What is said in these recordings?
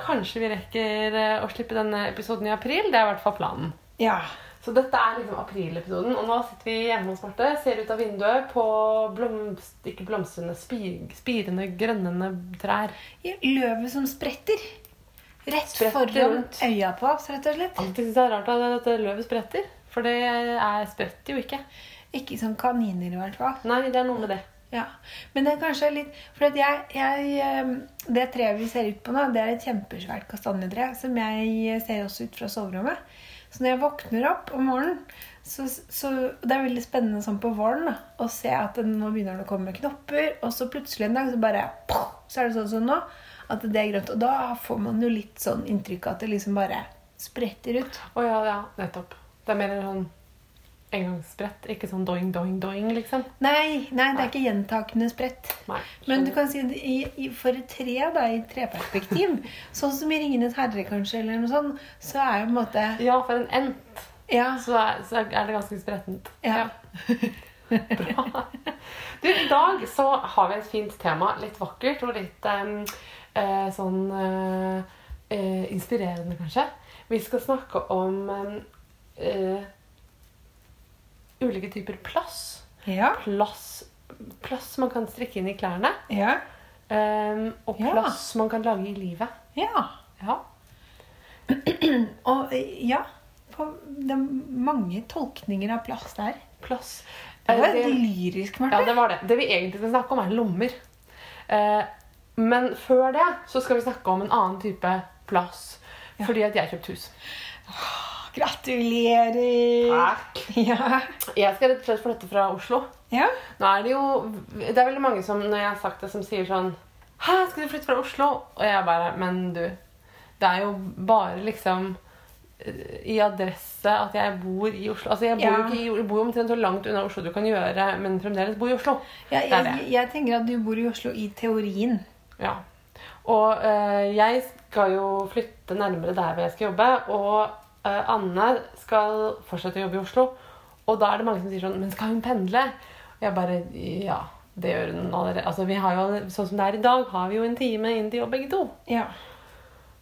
kanskje vi rekker eh, å slippe denne episoden i april. Det er i hvert fall planen. Ja. Så dette er liksom aprilepisoden. Og nå sitter vi hjemme hos Marte, ser ut av vinduet på blomst, ikke blomstrende, spir, spirende, grønnende trær. Ja, Løvet som spretter. Rett Spretter foran rundt. øya på oss, rett og slett. Alltid syns det er rart at dette løvet spretter. For det er, spretter jo ikke. Ikke som kaniner, i hvert fall. Nei, det er noe med det. Ja, Men det er kanskje litt For jeg, jeg eh, Det treet vi ser ut på nå, det er et kjempesvært kastanjetre som jeg ser også ut fra soverommet. Så når jeg våkner opp om morgenen, så, så Det er veldig spennende sånn på våren da, å se at nå begynner det å komme knopper, og så plutselig en dag så bare Så er det sånn som nå, at det er grønt. Og da får man jo litt sånn inntrykk av at det liksom bare spretter ut. Å ja, ja, nettopp. Det er mer sånn engangssprett, ikke sånn doing, doing, doing, liksom. Nei, nei, det er ikke gjentakende sprett. Nei. Men du kan si i, i, for et tre, da, i treperspektiv, sånn som i 'Ringenes herre', kanskje, eller noe sånt, så er jo på en måte Ja, for en ent Ja. så er, så er det ganske sprettent. ja. Bra. Du, I dag så har vi et fint tema. Litt vakkert og litt um, uh, sånn uh, uh, inspirerende, kanskje. Vi skal snakke om um, ulike typer plass. Ja. Plass, plass man kan strikke inn i klærne. Ja. Um, og plass man kan lage i livet. ja. Ja. Og ja Det er mange tolkninger av plass der. Plass. Det Eh, var det- lyrisk, Ja, det var det. Det vi egentlig skal snakke om, er lommer. Uh, men før det så skal vi snakke om en annen type plass. Fordi at jeg har kjøpt hus. Gratulerer! Takk. Ja. Jeg skal rett og slett flytte fra Oslo. ja. Nå er Det jo, det er veldig mange som når jeg har sagt det, som sier sånn Hæ, skal du flytte fra Oslo? Og jeg bare Men du, det er jo bare liksom eh, i adresse at jeg bor i Oslo. Altså Jeg bor Ja. jo ikke i, jeg bor omtrent så langt unna Oslo du kan gjøre, men fremdeles bor i Oslo. ja Det er jeg, det. jeg tenker at du bor i Oslo i teorien. Ja. Og øh, jeg skal jo flytte nærmere der hvor jeg skal jobbe. Og Anne skal fortsette å jobbe i Oslo. Og da er det mange som sier sånn Men skal hun pendle? Og jeg bare Ja, det gjør hun allerede. Altså, vi har jo, sånn som det er i dag, har vi jo en time inn til jobb begge to. Ja.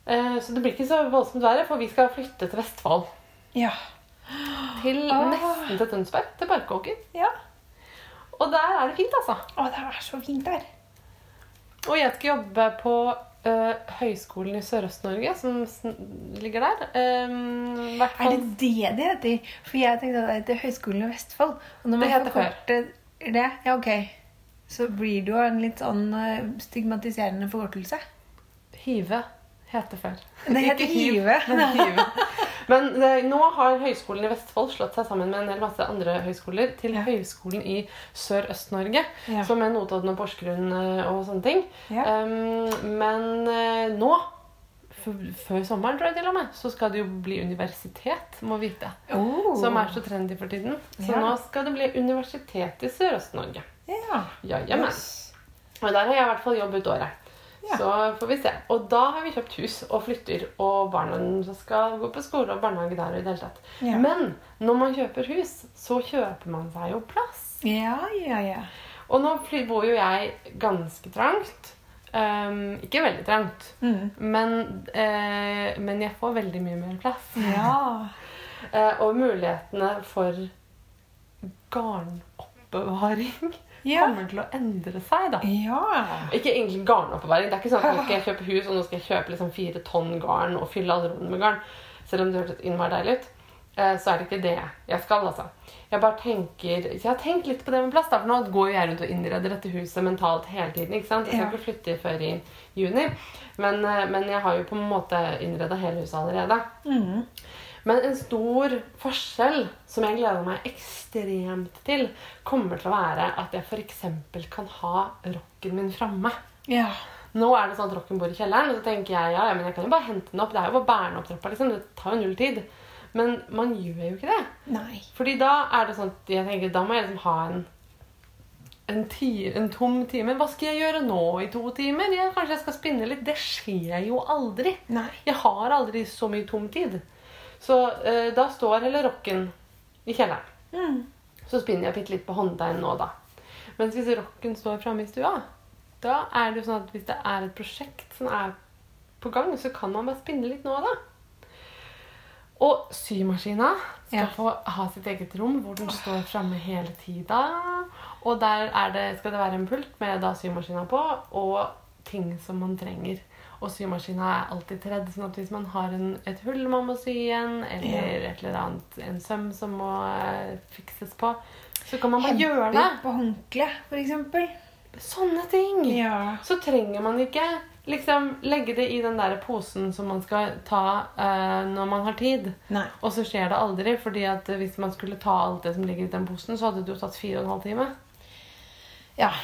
Eh, så det blir ikke så voldsomt verre, for vi skal flytte til Vestfold. Ja. Til Ah. nesten til Tønsberg. Til Barkåker. ja. Og der er det fint, altså. Å, det er så fint der. Og jeg skal jobbe på eh, Høgskolen i Sørøst-Norge, som ligger der. Um, Er det det det heter? For jeg tenkte at det heter Høgskolen i Vestfold. Og når Det man heter før. forkorter det, ja ok, så blir det jo en litt sånn eh, stigmatiserende forkortelse. Hive heter før. Det heter Hive. Men, det, eh, nå har Høgskolen i Vestfold slått seg sammen med en hel masse andre høyskoler til Ja. Høgskolen i Sørøst-Norge, Ja. som er Notodden og Porsgrunn eh, og sånne ting. Ja. Um, men eh, nå, før sommeren tror jeg til og med, så skal det jo bli universitet, må vite. Oh. Som er så trendy for tiden. Så Ja. nå skal det bli universitet i Sørøst-Norge. Ja. Ja, Yes. Og der har jeg i hvert fall jobb ut året. Ja. Så får vi se. Og da har vi kjøpt hus og flytter, og barna skal gå på skole og barnehage der. og i det hele tatt. Ja. Men når man kjøper hus, så kjøper man seg jo plass. Ja, ja, ja. Og nå bor jo jeg ganske trangt. Um, ikke veldig trangt, Mm. men, uh, men jeg får veldig mye mer plass. Ja. uh, og mulighetene for garnoppbevaring Ja. kommer til å endre seg, da. Ja. Ikke egentlig garnoppbevaring. Det er ikke sånn at nå skal jeg kjøpe hus og nå skal jeg kjøpe liksom fire tonn garn og fylle alle rommene med garn. Selv om det hørtes innmari deilig ut. eh, Så er det ikke det jeg skal, altså. Jeg bare tenker Jeg har tenkt litt på det med plass, da, for nå går jo jeg rundt og innreder dette huset mentalt hele tiden. ikke sant? Jeg skal ikke flytte før i juni, men, eh, men jeg har jo på en måte innreda hele huset allerede. Mm. Men en stor forskjell som jeg gleder meg ekstremt til, kommer til å være at jeg f.eks. kan ha rocken min framme. Ja. Nå er det sånn at rocken bor i kjelleren, og så tenker jeg ja, ja, men jeg kan jo bare hente den opp. Det er jo bare å bære den opp trappa. liksom. Det tar jo null tid. Men man gjør jo ikke det. Nei. Fordi da er det sånn at jeg tenker, da må jeg liksom ha en en, en tom time. Hva skal jeg gjøre nå i to timer? Ja, kanskje jeg skal spinne litt. Det skjer jo aldri. Nei. Jeg har aldri så mye tom tid. Så eh, da står hele rocken i kjelleren. Mm. Så spinner jeg bitte litt på håndtegn nå, da. Mens hvis rocken står framme i stua, da er det jo sånn at hvis det er et prosjekt som er på gang, så kan man bare spinne litt nå, da. Og symaskina skal Ja. få ha sitt eget rom hvor den står framme hele tida. Og der er det, skal det være en pult med da symaskina på, og ting som man trenger. Og symaskina er alltid tredd, sånn at hvis man har en, et hull man må sy igjen, eller et eller annet, en søm som må eh, fikses på, så kan man bare gjøre det. Hemper på håndkle, for eksempel. Sånne ting. Ja. Så trenger man ikke liksom legge det i den der posen som man skal ta uh, når man har tid. Nei. Og så skjer det aldri, fordi at hvis man skulle ta alt det som ligger i den posen, så hadde det jo tatt fire og en halv time. Ja.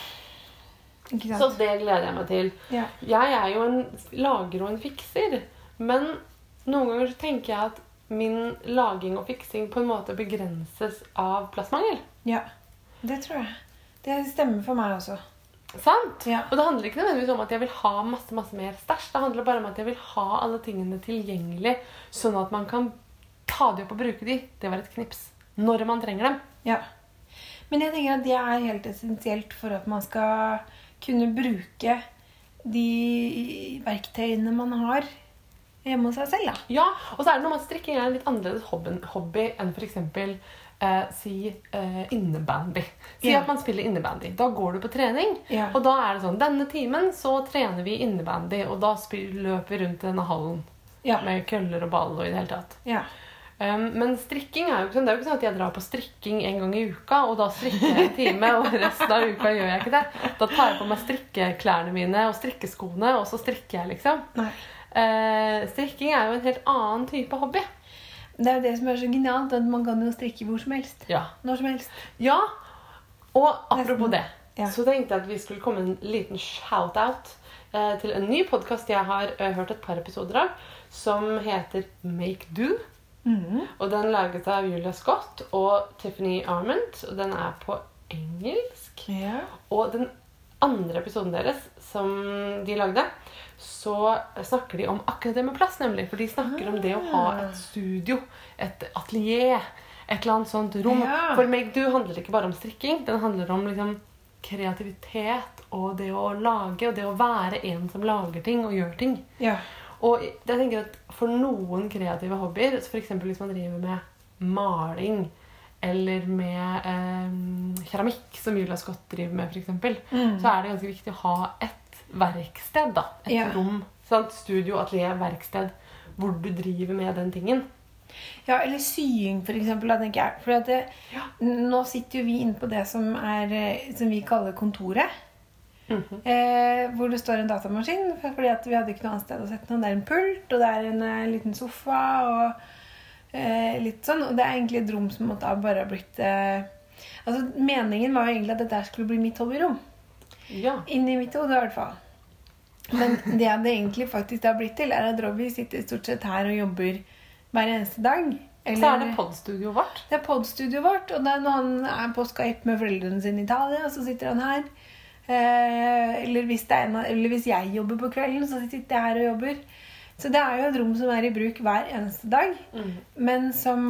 Så det gleder jeg meg til. ja. Jeg er jo en lager og en fikser, men noen ganger tenker jeg at min laging og fiksing på en måte begrenses av plassmangel. ja. Det tror jeg. Det stemmer for meg også. Sant? Ja. Og det handler ikke nødvendigvis om at jeg vil ha masse, masse mer stæsj. Det handler bare om at jeg vil ha alle tingene tilgjengelig, sånn at man kan ta de opp og bruke de. Det var et knips. Når man trenger dem. Ja. Men jeg tenker at det er helt essensielt for at man skal kunne bruke de verktøyene man har hjemme hos seg selv. Da. Ja, Og så er det noe med at strikking er en litt annerledes hobby, hobby enn f.eks. Eh, si eh, innebandy. Si yeah. at man spiller innebandy. Da går du på trening. Yeah. Og da er det sånn Denne timen så trener vi innebandy, og da løper vi rundt i denne hallen yeah. med køller og ball og i det hele tatt. Um, men strikking er jo ikke sånn, det er jo ikke sånn at jeg drar på strikking en gang i uka, og da strikker jeg en time, og resten av uka gjør jeg ikke det. Da tar jeg på meg strikkeklærne mine og strikkeskoene, og så strikker jeg, liksom. Eh, strikking er jo en helt annen type hobby. Det er jo det som er så genialt, at man kan jo strikke hvor som helst. Ja. Når som helst. ja. Og apropos Nesten. det, Ja. så tenkte jeg at vi skulle komme en liten shout-out eh, til en ny podkast jeg har eh, hørt et par episoder av, som heter Make Do. Mhm. Og den laget av Julia Scott og Tiffany Arment, og den er på engelsk. Yeah. Og den andre episoden deres som de lagde, så snakker de om akkurat det med plass, nemlig. For de snakker om det å ha et studio, et atelier, et eller annet sånt rom. Yeah. For Meg Do handler ikke bare om strikking, den handler om liksom kreativitet og det å lage, og det å være en som lager ting og gjør ting. ja. Og jeg tenker at for noen kreative hobbyer, så f.eks. hvis man driver med maling eller med eh, keramikk, som Julia Scott driver med, f.eks., Mm. så er det ganske viktig å ha et verksted. da. Et Ja. rom. Sant? Studio, atelier, verksted. Hvor du driver med den tingen. Ja, eller sying, for eksempel. Da, tenker jeg. For det, Ja. nå sitter jo vi inne på det som, er, eh, som vi kaller kontoret. Mhm. Eh, hvor det står en datamaskin, fordi vi hadde ikke noe annet sted å sette den. Det er en pult, og det er en en liten sofa, og eh, litt sånn. Og det er egentlig et rom som måtte ha bare ha blitt eh, Altså, Meningen var jo egentlig at dette skulle bli mitt hobbyrom. Ja. Inni mitt hode, i hvert fall. Men det det egentlig faktisk har blitt til, er at Robbie sitter stort sett her og jobber hver eneste dag. Så er det podstudioet vårt. Det er podstudioet vårt, og det er når han er på Skype med foreldrene sine i Italia, så sitter han her. Eh, eller, hvis det en, eller hvis jeg jobber på kvelden, så sitter jeg her og jobber. Så det er jo et rom som er i bruk hver eneste dag. Mm. Men som,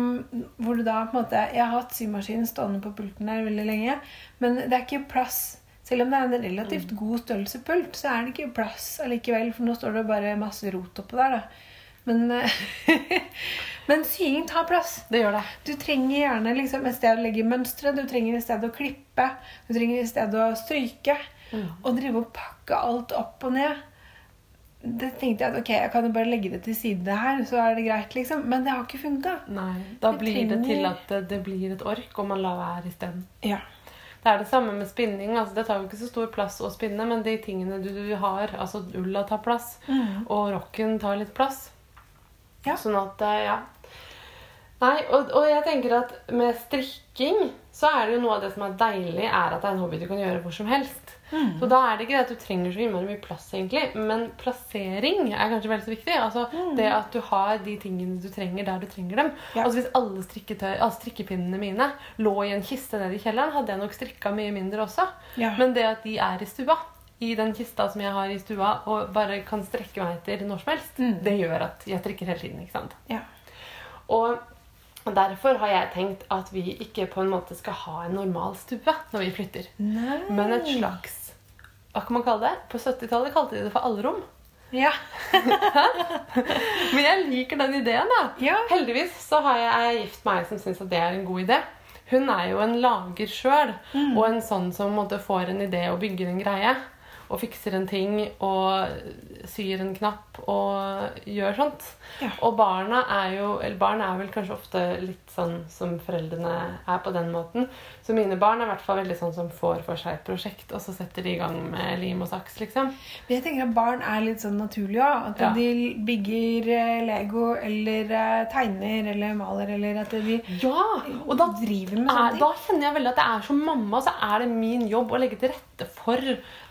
hvor du da på en måte Jeg har hatt symaskinen stående på pulten der veldig lenge, men det er ikke plass. Selv om det er en relativt god størrelse pult, så er det ikke plass allikevel, for nå står det bare masse rot oppå der, da. Men, eh, men sying tar plass. Det gjør det. Du trenger gjerne liksom et sted å legge mønstre, du trenger et sted å klippe, du trenger et sted å stryke. Mm. Og drive og pakke alt opp og ned. Det tenkte jeg at ok, jeg kan jo bare legge det til side her, så er det greit, liksom. Men det har ikke funka. Nei, Da Vi blir det til at det, det blir et ork, og man lar være isteden. Ja. Det er det samme med spinning. altså Det tar jo ikke så stor plass å spinne, men de tingene du, du har altså Ulla tar plass, Mm. og rocken tar litt plass. Ja. Sånn at, eh, ja. Nei, og, og jeg tenker at med strikking så er det jo noe av det som er deilig, er at det er en hobby du kan gjøre hvor som helst. Mm. Så da er det ikke det at du trenger så innmari mye plass, egentlig, men plassering er kanskje veldig så viktig. Altså Det at du har de tingene du trenger der du trenger dem. Mm. Ja. Altså Hvis alle, alle strikkepinnene mine lå i en kiste nede i kjelleren, hadde jeg nok strikka mye mindre også. Ja. Men det at de er i stua, i den kista som jeg har i stua, og bare kan strekke meg etter når som helst, Mm. det gjør at jeg strikker hele tiden. ikke sant? ja. Og derfor har jeg tenkt at vi ikke på en måte skal ha en normal stue når vi flytter. Nei. Men et slags hva kan man kalle det? På 70-tallet kalte de det for allrom. Ja. Men jeg liker den ideen, da. Ja. Heldigvis så har jeg gift meg som syns at det er en god idé. Hun er jo en lager sjøl, Mm. og en sånn som måte får en idé og bygger en greie. Og fikser en ting og syr en knapp og gjør sånt. Ja. Og barna er jo Eller barn er vel kanskje ofte litt sånn som foreldrene er på den måten. Så mine barn er i hvert fall veldig sånn som får for seg et prosjekt, og så setter de i gang med lim og saks, liksom. Men jeg tenker at barn er litt sånn naturlig òg. At Ja. de bygger eh, Lego eller eh, tegner eller maler eller at de Ja! Og da driver med sånne ting. da kjenner jeg veldig at jeg er som mamma, så er det min jobb å legge til rette for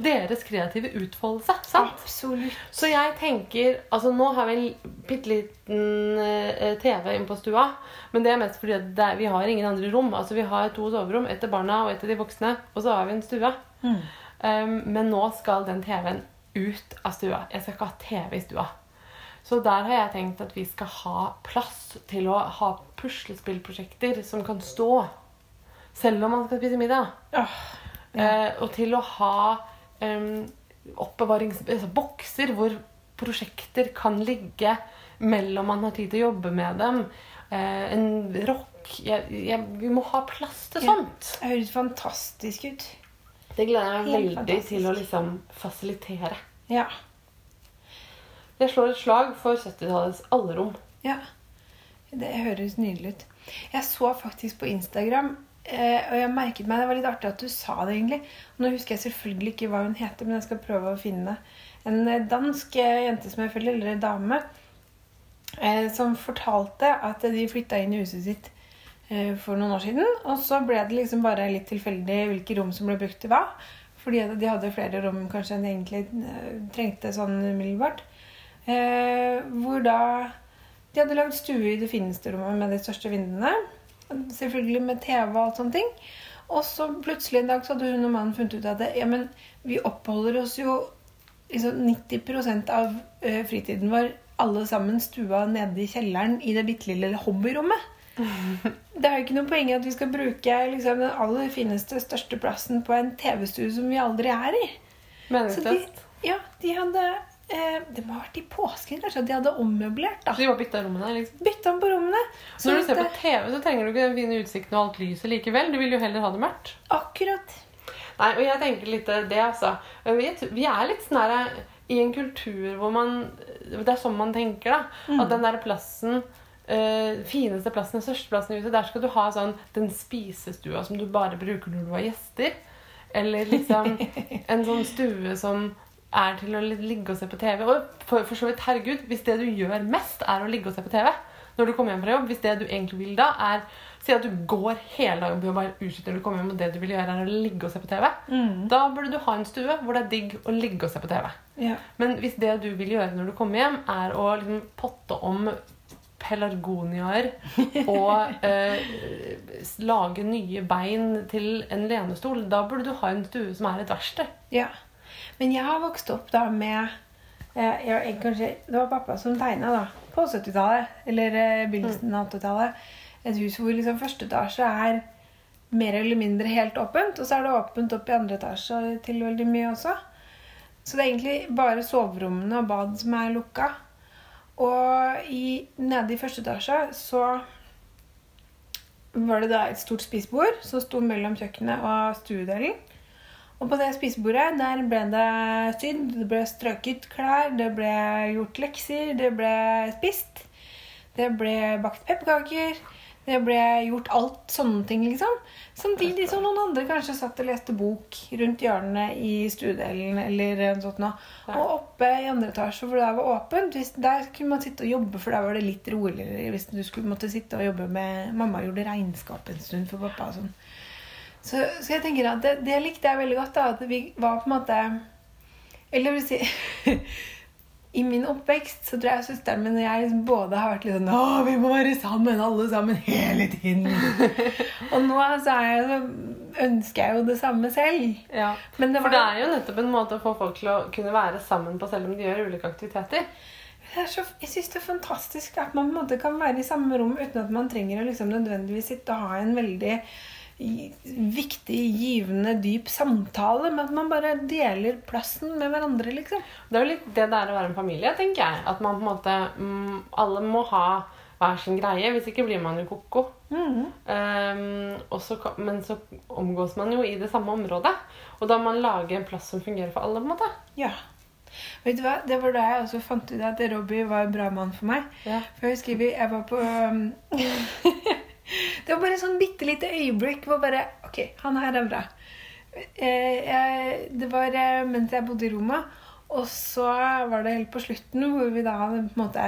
deres kreative utfoldelse. sant? Absolutt. Så jeg tenker Altså, nå har vi en bitte liten eh, TV inne på stua, men det er mest fordi er, vi har ingen andre rom. Altså, vi har to soverom, ett til barna og ett til de voksne, og så har vi en stue. Mm. Um, men nå skal den TV-en ut av stua. Jeg skal ikke ha TV i stua. Så der har jeg tenkt at vi skal ha plass til å ha puslespillprosjekter som kan stå selv om man skal spise middag. Oh, ja. uh, og til å ha um, oppbevarings... Altså hvor prosjekter kan ligge mellom man har tid til å jobbe med dem. Eh, en rock jeg, jeg, Vi må ha plass til Ja. sånt. det høres fantastisk ut. Det gleder jeg meg veldig fantastisk. til å liksom fasilitere. Ja. Jeg slår et slag for 70-tallets allerom. ja. Det høres nydelig ut. Jeg så faktisk på Instagram, og jeg merket meg Det var litt artig at du sa det, egentlig. Nå husker jeg selvfølgelig ikke hva hun heter, men jeg skal prøve å finne en eh, dansk eh, jente som jeg følger, eller dame, eh, som fortalte at de flytta inn i huset sitt eh, for noen år siden. Og så ble det liksom bare litt tilfeldig hvilke rom som ble brukt til hva. Fordi de hadde flere rom kanskje enn de egentlig eh, trengte sånn umiddelbart. Eh, hvor da De hadde lagd stue i det fineste rommet med de største vinduene. Selvfølgelig med TV og alt sånne ting. Og så plutselig en dag så hadde hun og mannen funnet ut at det, ja, men vi oppholder oss jo liksom 90 av eh, fritiden vår alle sammen stua nede i kjelleren i det bitte lille hobbyrommet. Det er jo ikke noe poeng i at vi skal bruke liksom, den aller fineste, største plassen på en TV-stue som vi aldri er i. Så de, Meningsløst. ja, de hadde eh, Det må ha vært i påsken, kanskje. At de hadde ommøblert. da. Så de bare bytta rommene, liksom. Bytta om på rommene. Så når du ser på TV, så trenger du ikke den fine utsikten og alt lyset likevel. Du vil jo heller ha det mørkt. Akkurat. Nei, og jeg tenker litt det, altså. Vi, vi er litt sånn her i en kultur hvor man Det er sånn man tenker, da. Mm. At den der plassen eh, fineste plassen, største plassen i huset, der skal du ha sånn den spisestua som du bare bruker når du har gjester. Eller liksom en sånn stue som er til å ligge og se på TV. Og for, for så vidt, herregud, hvis det du gjør mest, er å ligge og se på TV når du kommer hjem fra jobb, hvis det du egentlig vil da, er Si at du går hele dagen på jobb og er utslitt når du kommer hjem, og det du vil gjøre, er å ligge og se på TV. Mm. Da burde du ha en stue hvor det er digg å ligge og se på TV. Ja. Men hvis det du vil gjøre når du kommer hjem, er å liksom potte om pelargoniaer og eh, lage nye bein til en lenestol, da burde du ha en stue som er et verksted. ja. Men jeg har vokst opp da med eh, jeg, kanskje, Det var pappa som tegna da, på 70-tallet. Eller eh, begynnelsen av 80-tallet. Et hus hvor liksom første etasje er mer eller mindre helt åpent. Og så er det åpent opp i andre etasje til veldig mye også. Så det er egentlig bare soverommene og bad som er lukka. Og i, nede i første etasje så var det da et stort spisebord som sto mellom kjøkkenet og stuedelen. Og på det spisebordet der ble det sydd, det ble strøket klær, det ble gjort lekser, det ble spist. Det ble bakt pepperkaker. Det ble gjort alt sånne ting, liksom. Samtidig som noen andre kanskje satt og leste bok rundt hjørnet i stuedelen eller noe sånt noe. Og oppe i andre etasje hvor det var åpent, der kunne man sitte og jobbe, for der var det litt roligere hvis du skulle måtte sitte og jobbe med Mamma gjorde regnskap en stund for pappa og sånn. Så, så jeg tenker at det, det likte jeg veldig godt. da, At vi var på en måte Eller vil si I min oppvekst så tror jeg søsteren min og jeg liksom både har vært litt sånn Å, vi må være sammen, alle sammen, hele tiden. og nå så, er jeg, så ønsker jeg jo det samme selv. Ja. Men det For det er jo nettopp en måte å få folk til å kunne være sammen på selv om de gjør ulike aktiviteter. Det er så, jeg syns det er fantastisk at man på en måte kan være i samme rom uten at man trenger å liksom nødvendigvis sitte og ha en veldig viktig, givende, dyp samtale, men at man bare deler plassen med hverandre, liksom. Det er jo litt det det er å være en familie, tenker jeg. At man på en måte mm, Alle må ha hver sin greie. Hvis ikke blir man jo ko-ko. Mm så men så omgås man jo i det samme området. Og da må man lage en plass som fungerer for alle. på en måte. Ja. Vet du hva? Det var da jeg også fant ut at Robbie var en bra mann for meg. Ja. For jeg husker jeg var på um, Det var bare et sånn bitte lite øyeblikk hvor bare Ok, han her er bra. Eh, det var eh, mens jeg bodde i Roma, og så var det helt på slutten hvor vi da hadde på en måte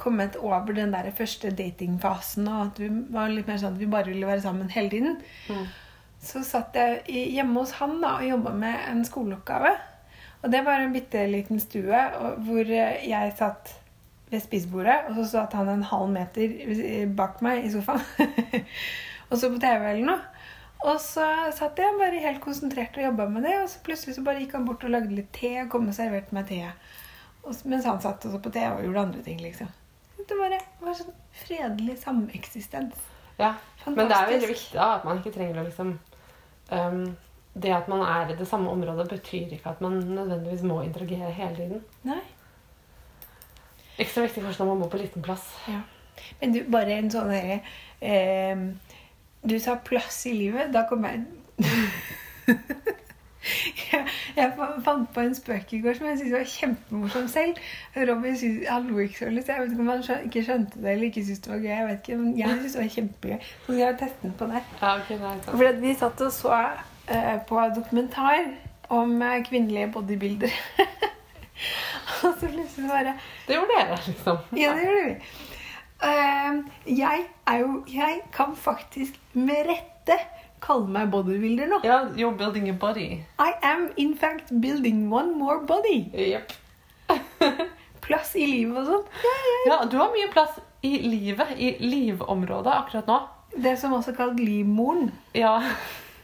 kommet over den der første datingfasen, og at vi var litt mer sånn at vi bare ville være sammen hele tiden. Mm. Så satt jeg hjemme hos han da, og jobba med en skoleoppgave. Og det var en bitte liten stue hvor eh, jeg satt ved spisebordet, og så satt han en halv meter bak meg i sofaen. og så på TV eller noe. Og så satt jeg bare helt konsentrert og jobba med det, og så plutselig så bare gikk han bort og lagde litt te og kom og serverte meg te. Og, mens han satt også på TV og gjorde andre ting, liksom. Det bare var sånn fredelig sameksistens. Ja. Men det er Fantastisk. veldig viktig da, at man ikke trenger å liksom um, Det at man er i det samme området, betyr ikke at man nødvendigvis må interagere hele tiden. Nei. Ekstra viktig kanskje når man bor på liten plass. Ja. Men du, bare en sånn herre eh, Du sa 'plass i livet'. Da kom jeg Jeg, jeg fant på en spøk i går som jeg syntes var kjempemorsom selv. Robin synes, han lo ikke så så jeg vet ikke om han ikke skjønte det eller ikke syntes det var gøy. Jeg vet ikke, men jeg syntes det var kjempegøy. Så skal jeg teste den på nett. Ja, okay, nei. For vi satt og så uh, på dokumentar om eh, kvinnelige bodybuildere. og så plutselig bare Det gjorde dere, liksom. ja, det gjorde vi. Uh, jeg er jo Jeg kan faktisk med rette kalle meg bodybuilder nå. Ja, you're building a body. I am in fact building one more body. Yep. Plass i livet og sånn. Ja, du har mye plass i livet, i livområdet akkurat nå. Det som også kalt livmoren. Ja.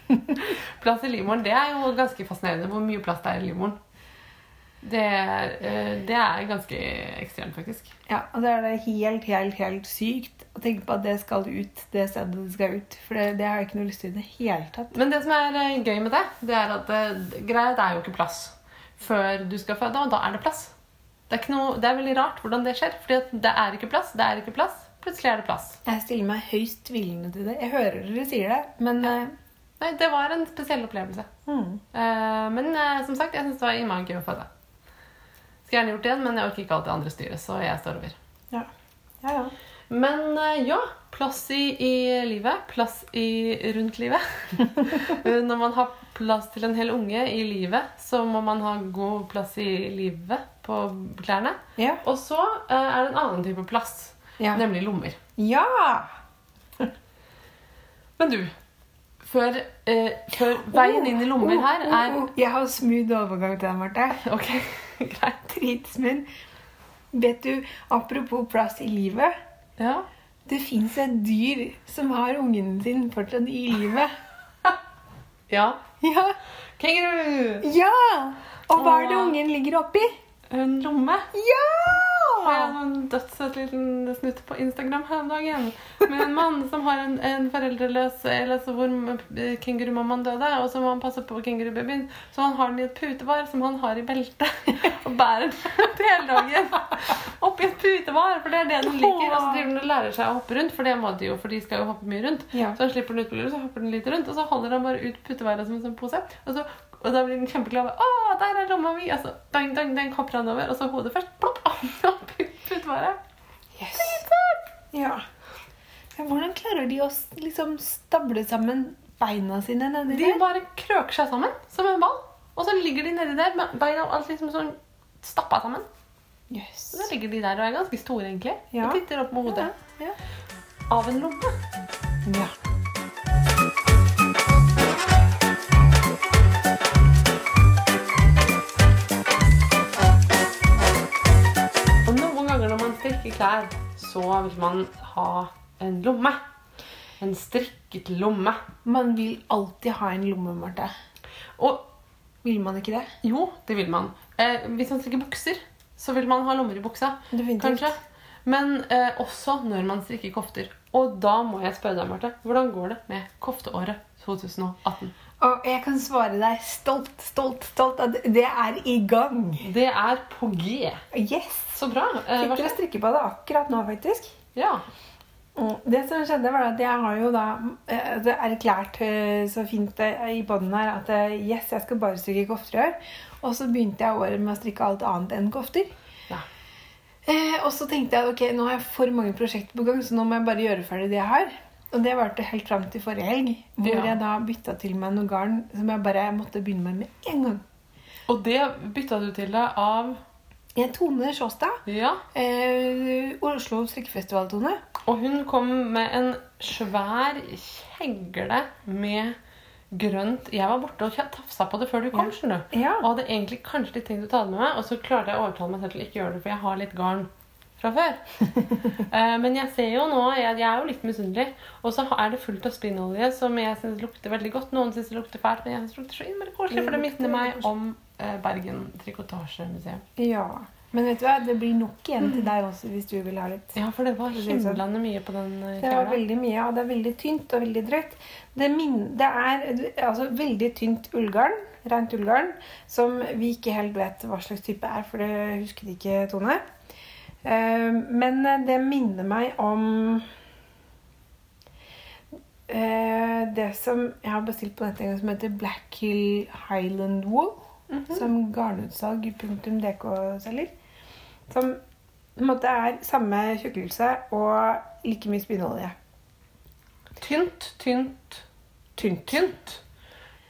Plass i livmoren, det er jo ganske fascinerende hvor mye plass det er i livmoren. Det, eh, det er ganske ekstremt, faktisk. Ja, og så er det helt, helt, helt sykt å tenke på at det skal ut det stedet det skal ut. For det, det har jeg ikke noe lyst til i det hele tatt. Men det som er eh, gøy med det, det er at eh, greia det er jo ikke plass før du skal føde, og da er det plass. Det er, noe, det er veldig rart hvordan det skjer, fordi det er ikke plass, det er ikke plass, plutselig er det plass. Jeg stiller meg høyst tvilende til det. Jeg hører dere sier det, men ja. Nei, det var en spesiell opplevelse. Mm. Men som sagt, jeg synes det var innmari gøy å føde. Skulle gjerne gjort det igjen, men jeg orker ikke alt det andre styret, så jeg står over. ja. ja, ja. Men eh, ja, plass i, i livet. Plass i rundt livet. Eh, Når man har plass til en hel unge i livet, så må man ha god plass i livet på klærne. Ja. Og så eh, er det en annen type plass, nemlig lommer. ja. Men du, før, eh, før veien inn i lommer her er Oh, oh, oh. Jeg har smooth overgang til deg, Marte. Ok, greit. Dritsmooth. Vet du, apropos plass i livet. Ja. Det fins et dyr som har ungen sin fortsatt i livet. ja. Ja! Kenguru! ja! Og hva er det ungen ligger oppi? En lomme. Ja! Har jeg en dødssøt liten snutt på Instagram her om dagen. Med en mann som har en, en foreldreløs Eller altså hvor kengurumammaen døde, og så må han passe på kengurubabyen. Så han har den i et putevar som han har i beltet. Og bærer den hele dagen. Oppi et putevar, for det er det den liker. Og så driver den og lærer seg å hoppe rundt, for det må de jo, for de skal jo hoppe mye rundt. Ja. Så han slipper den ut på lur, så hopper den litt rundt, og så holder han bare ut putevaret som en sånn pose. Og, så, og da blir den kjempeglad. Å, der er lomma mi! Og så dang, dang, dang, hopper han over, og så hodet først. Plopp, opp ut bare. Yes. Ja. Men hvordan klarer de å liksom stable sammen beina sine nedi De der? bare krøker seg sammen som en ball. Og så ligger de nedi der med beina og alt liksom sånn stappa sammen. Yes. Og Så ligger de der og er ganske store, egentlig. Ja. Og titter opp med hodet. Ja. Av en lomme. ja. Klær, så vil man ha en lomme. En strikket lomme. Man vil alltid ha en lomme, Marte. Og Vil man ikke det? jo, det vil man. Eh, hvis man strikker bukser, så vil man ha lommer i buksa. Kanskje. Men eh, også når man strikker kofter Og da må jeg spørre deg, Marte, hvordan går det med kofteåret 2018? Og jeg kan svare deg stolt, stolt, stolt at det er i gang. Det er på G. Yes! Så bra. Eh, Sitter og strikker på det akkurat nå, faktisk. Ja. Mm, Det som skjedde var at jeg har jo da eh, det er erklært eh, så fint eh, i bånden her at yes, jeg skal bare strikke kofter i år. Og så begynte jeg året med å strikke alt annet enn kofter. ja. Eh, og så tenkte jeg ok, nå har jeg for mange prosjekter på gang, så nå må jeg bare gjøre ferdig det jeg har. Og det varte helt fram til forrige helg, hvor Ja. jeg da bytta til meg noe garn som jeg bare måtte begynne med med en gang. Og det bytta du til deg av Jeg Tone Sjåstad. Ja. Eh, Oslo strikkefestival-Tone. Og hun kom med en svær kjegle med grønt Jeg var borte og tafsa på det før du kom. Ja. skjønner du. Ja. Og hadde egentlig kanskje litt tenkt å ta det med meg, og så klarte jeg å overtale meg selv til ikke gjøre det, for jeg har litt garn fra før. uh, Men jeg ser jo nå Jeg, jeg er jo litt misunnelig. Og så er det fullt av spinnolje som jeg syns lukter veldig godt. Noen syns det lukter fælt, men jeg synes det lukter så innmari koselig, for det minner meg om uh, Bergen Trikotasjemuseum. Ja. Men vet du hva, det blir nok igjen til deg også hvis du vil ha litt. Ja, for det var Det sånn. himlende mye på den eh, Det var veldig mye, ja. det er veldig tynt og veldig drøyt. Det, det er altså veldig tynt ullgarn, rent ullgarn, som vi ikke helt vet hva slags type er, for det husket ikke Tone. Eh, Men det minner meg om eh, det som jeg har bestilt på nettet en gang, som heter Black Hill Highland Wool. Som garnutsalg.dk selger. Som på en måte er samme tjukkelse og like mye spinnolje. Tynt, tynt, Tynt. tynt.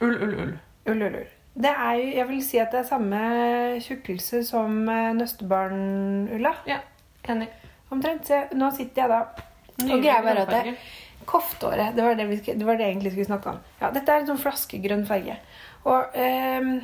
Ull, ull, ull. Ull, ull, ull. Det er jo, jeg vil si at det er samme tjukkelse som eh, nøstebarnulla. Ja, enig. Omtrent. Se, nå sitter jeg da Og greia bare at det, Kofteåret, det var det, vi, det var det egentlig skulle snakke om. Ja, dette er en sånn flaskegrønn farge. Og ehm,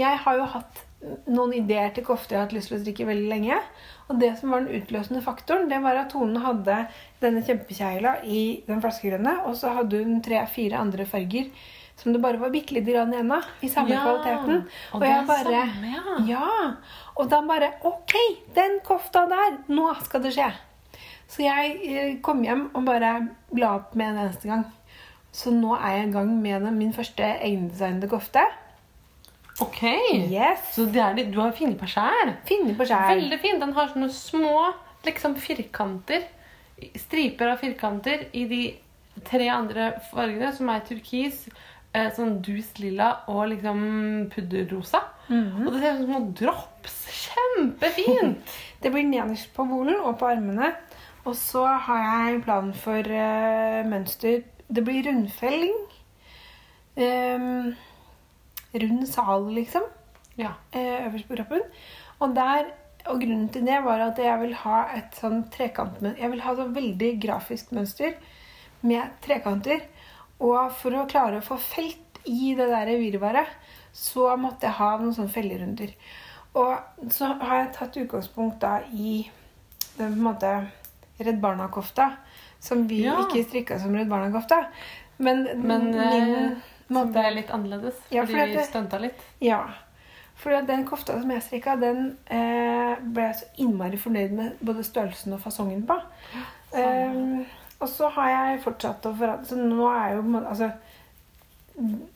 jeg har jo hatt noen ideer til kofter jeg har hatt lyst til å strikke veldig lenge. Og det som var den utløsende faktoren, det var at Tone hadde denne kjempekjegla i den flaskegrønne, og så hadde hun tre-fire andre farger som det bare var bitte lite grann igjen av. I samme Ja, kvaliteten. og Og, jeg bare samme, ja. ja. Og da bare Ok, den kofta der! Nå skal det skje. Så jeg eh, kom hjem og bare la opp med en eneste gang. Så nå er jeg i gang med min første egendesignede kofte. Ok. Yes! Så det er du har funnet på sjæl? På sjæl. Veldig fin. Den har sånne små liksom firkanter. Striper av firkanter i de tre andre fargene, som er turkis, eh, sånn dus lilla og liksom pudderrosa. Og det ser ut som noen drops. Kjempefint! Det blir nederst på bolen og på armene. Og så har jeg en plan for eh, mønster. Det blir rundfelling. Ehm, rund sal, liksom. Ja. eh, øverst på kroppen. Og, der, og grunnen til det var at jeg vil ha et sånn trekantmønster. Jeg vil ha et veldig grafisk mønster med trekanter. Og for å klare å få felt i det der virvaret, så måtte jeg ha noen sånne fellerunder. Og så har jeg tatt utgangspunkt da i den på en måte Redd Barna-kofta. Som vi Ja. ikke strikka som Redd Barna-kofta. Men, Men eh, min som måte ble litt annerledes Ja, fordi for at vi det- stunta litt. Ja. For den kofta som jeg strikka, den eh, ble jeg så innmari fornøyd med både størrelsen og fasongen på. Eh, og så har jeg fortsatt å forandre Så nå er jo Altså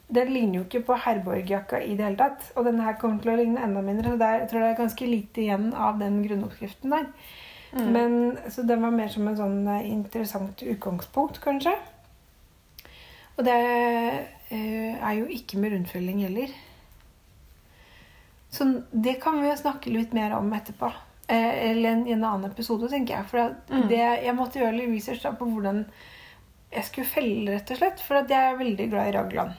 Den ligner jo ikke på Herborg-jakka i det hele tatt. Og denne her kommer til å ligne enda mindre. Så det jeg tror det er ganske lite igjen av den grunnoppskriften der. Men, så den var mer som en sånn eh, interessant utgangspunkt, kanskje. Og det eh, er jo ikke med rundfylling heller. Så det kan vi jo snakke litt mer om etterpå. Eh, eller en, i en annen episode, tenker jeg. For Mm. det, jeg måtte gjøre litt research da, på hvordan jeg skulle felle, rett og slett. For jeg er veldig glad i raglan.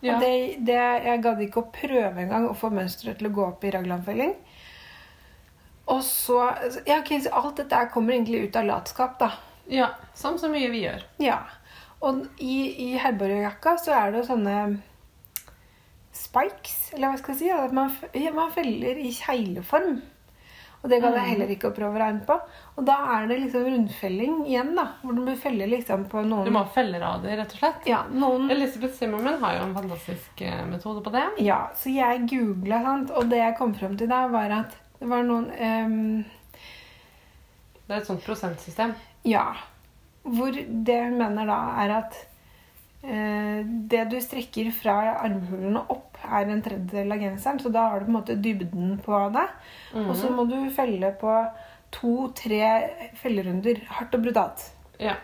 Ja. Og det, det, jeg gadd ikke å prøve engang å få mønsteret til å gå opp i raglanfelling. Og så ja, okay, så Alt dette kommer egentlig ut av latskap, da. ja, som så mye vi gjør. Ja. Og i, i Herborg-jakka så er det jo sånne spikes, eller hva skal jeg si. At man, ja, man feller i kjegleform. Og det kan jeg heller ikke å prøve å regne på. Og da er det liksom rundfelling igjen, da. Hvor du bør felle liksom på noen Du må ha fellerader, rett og slett. Ja, noen Elisabeth Zimmerman har jo en fantastisk eh, metode på det. Ja, så jeg googla, sant, og det jeg kom fram til da, var at det var noen um... Det er et sånt prosentsystem. Ja. hvor det hun mener da, er at det du strikker fra armhulene opp, er en tredjedel av genseren. Så da har du på en måte dybden på det. Og så må du felle på to-tre fellerunder. Hardt og brutalt. Ja.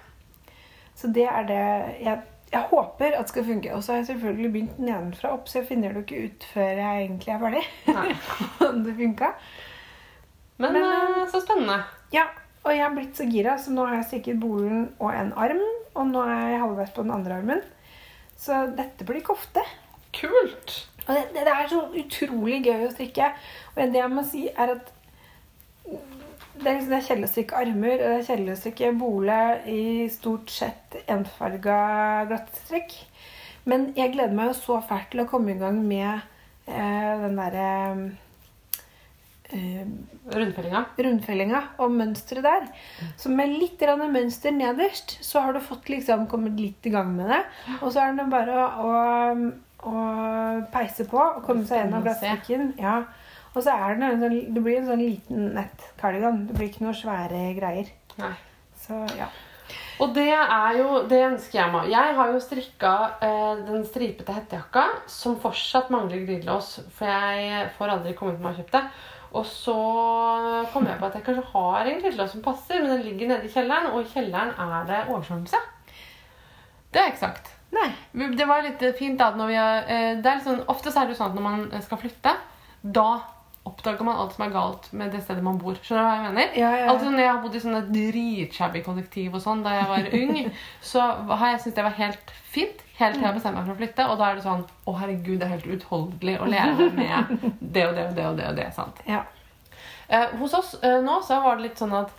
Så det er det jeg, jeg håper at skal funke. Og så har jeg selvfølgelig begynt nedenfra opp, så jeg finner det jo ikke ut før jeg egentlig er ferdig. Nei. Det funka. Men, Men, eh, så spennende. Ja, og jeg har blitt så gira, så nå har jeg strikket bolen og en arm. Og nå er jeg halvveis på den andre armen. Så dette blir kofte. Kult! Og det, det er så utrolig gøy å strikke. Og det jeg må si, er at det er, liksom, kjedelig å strikke armer, og det er kjedelig å strikke bole i stort sett enfarga glattstrikk. Men jeg gleder meg jo så fælt til å komme i gang med eh, den derre eh, Rundfellinga. rundfellinga og mønsteret der. Så med litt grann mønster nederst, så har du fått liksom kommet litt i gang med det. Og så er det bare å, å, å peise på og komme seg gjennom å Ja. Og så er det, en sånn, det blir en sånn liten nettkardigan. Det blir ikke noe svære greier. Nei. Så ja. Og det er jo, det ønsker jeg meg. Jeg har jo strikka eh, den stripete hettejakka, som fortsatt mangler glidelås, for jeg får aldri kommet meg og kjøpt det. Og så kom jeg på at jeg kanskje har en glidelås som passer, men den ligger nede i kjelleren, og i kjelleren er det oversvømmelse. Det er ikke sagt. Nei. Det var litt fint da at når vi har, eh, det er litt sånn, Ofte så er det jo sånn at når man skal flytte, da oppdager man alt som er galt med det stedet man bor. Skjønner du hva jeg mener? Ja, ja, ja. Altid når jeg har bodd i sånne dritshabby kollektiv og sånn da jeg var ung, så har jeg syntes det var helt fint helt til jeg bestemmer meg for å flytte. Og da er det sånn Å, herregud, det er helt utholdelig å leve med det og det og det og det. og det, sant? Ja. Eh, hos oss eh, nå så var det litt sånn at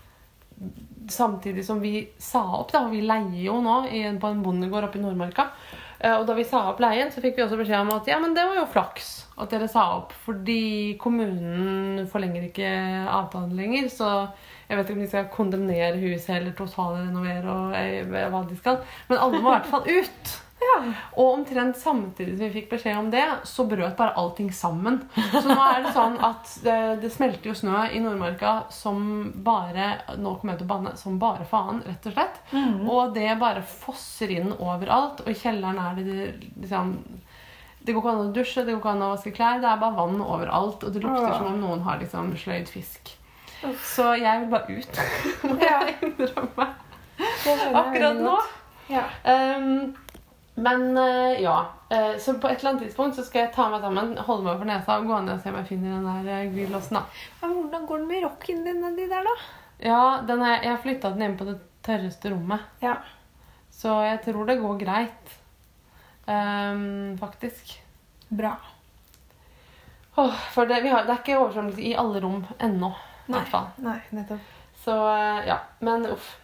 samtidig som vi sa opp, da, og vi leier jo nå i, på en bondegård oppe i Nordmarka, og da vi sa opp leien, så fikk vi også beskjed om at ja, men det var jo flaks at dere sa opp, fordi kommunen forlenger ikke avtalen lenger, så jeg vet ikke om de skal kondemnere huset eller totalrenovere og eh, hva de skal, men alle må i hvert fall ut. Ja. Og omtrent samtidig som vi fikk beskjed om det, så brøt bare allting sammen. Så nå er det sånn at det, det smelter jo snø i Nordmarka som bare Nå kommer jeg til å banne som bare faen, rett og slett. Og det bare fosser inn overalt. Og i kjelleren er det liksom Det går ikke an å dusje, det går ikke an å vaske klær. Det er bare vann overalt, og det lukter som om noen har liksom sløyd fisk. Så jeg vil bare ut, må jeg innrømme. Akkurat nå. Ja. Um, men eh, ja. Eh, så på et eller annet tidspunkt så skal jeg ta meg sammen, holde meg for nesa og gå ned og se om jeg finner den der uh, glidelåsen. Men hvordan går det med rocken din nedi der, da? Ja, den er, jeg har flytta den inn på det tørreste rommet, Ja. så jeg tror det går greit. Um, faktisk. Bra. Oh, for det, vi har, det er ikke oversvømmelse i alle rom ennå. Nei. Nei, nettopp. Så eh, ja, men uff.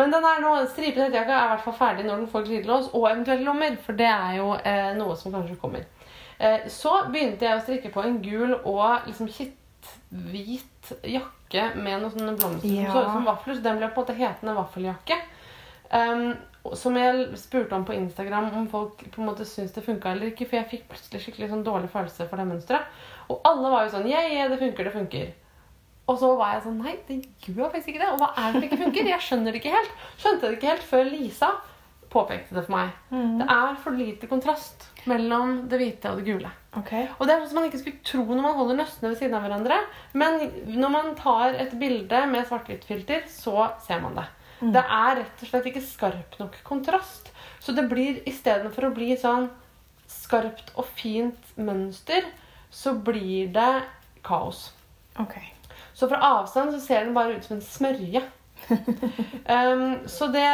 Men den er nå, stripet hettejakka er i hvert fall ferdig når den får glidelås og eventuelle lommer. For det er jo eh, noe som kanskje kommer. Eh, så begynte jeg å strikke på en gul og liksom kitthvit jakke med noen sånne blomster Ja. som så ut som vafler. Så den ble på en måte hetende vaffeljakke. Um, som jeg spurte om på Instagram om folk på en måte syntes det funka eller ikke. For jeg fikk plutselig skikkelig sånn dårlig følelse for det mønsteret. Og alle var jo sånn Yeah, yeah, det funker, det funker. Og så var jeg sånn Nei, det gjør faktisk ikke det. Og hva er det som ikke funker? Jeg skjønner det ikke helt. Skjønte det ikke helt før Lisa påpekte det for meg. Det er for lite kontrast mellom det hvite og det gule. Okay. Og det er sånn som man ikke skulle tro når man holder nøstene ved siden av hverandre. Men når man tar et bilde med svart-hvitt-filter, så ser man det. Det er rett og slett ikke skarp nok kontrast. Så det blir istedenfor å bli sånn skarpt og fint mønster, så blir det kaos. Ok. Så fra avstand så ser den bare ut som en smørje. um, så det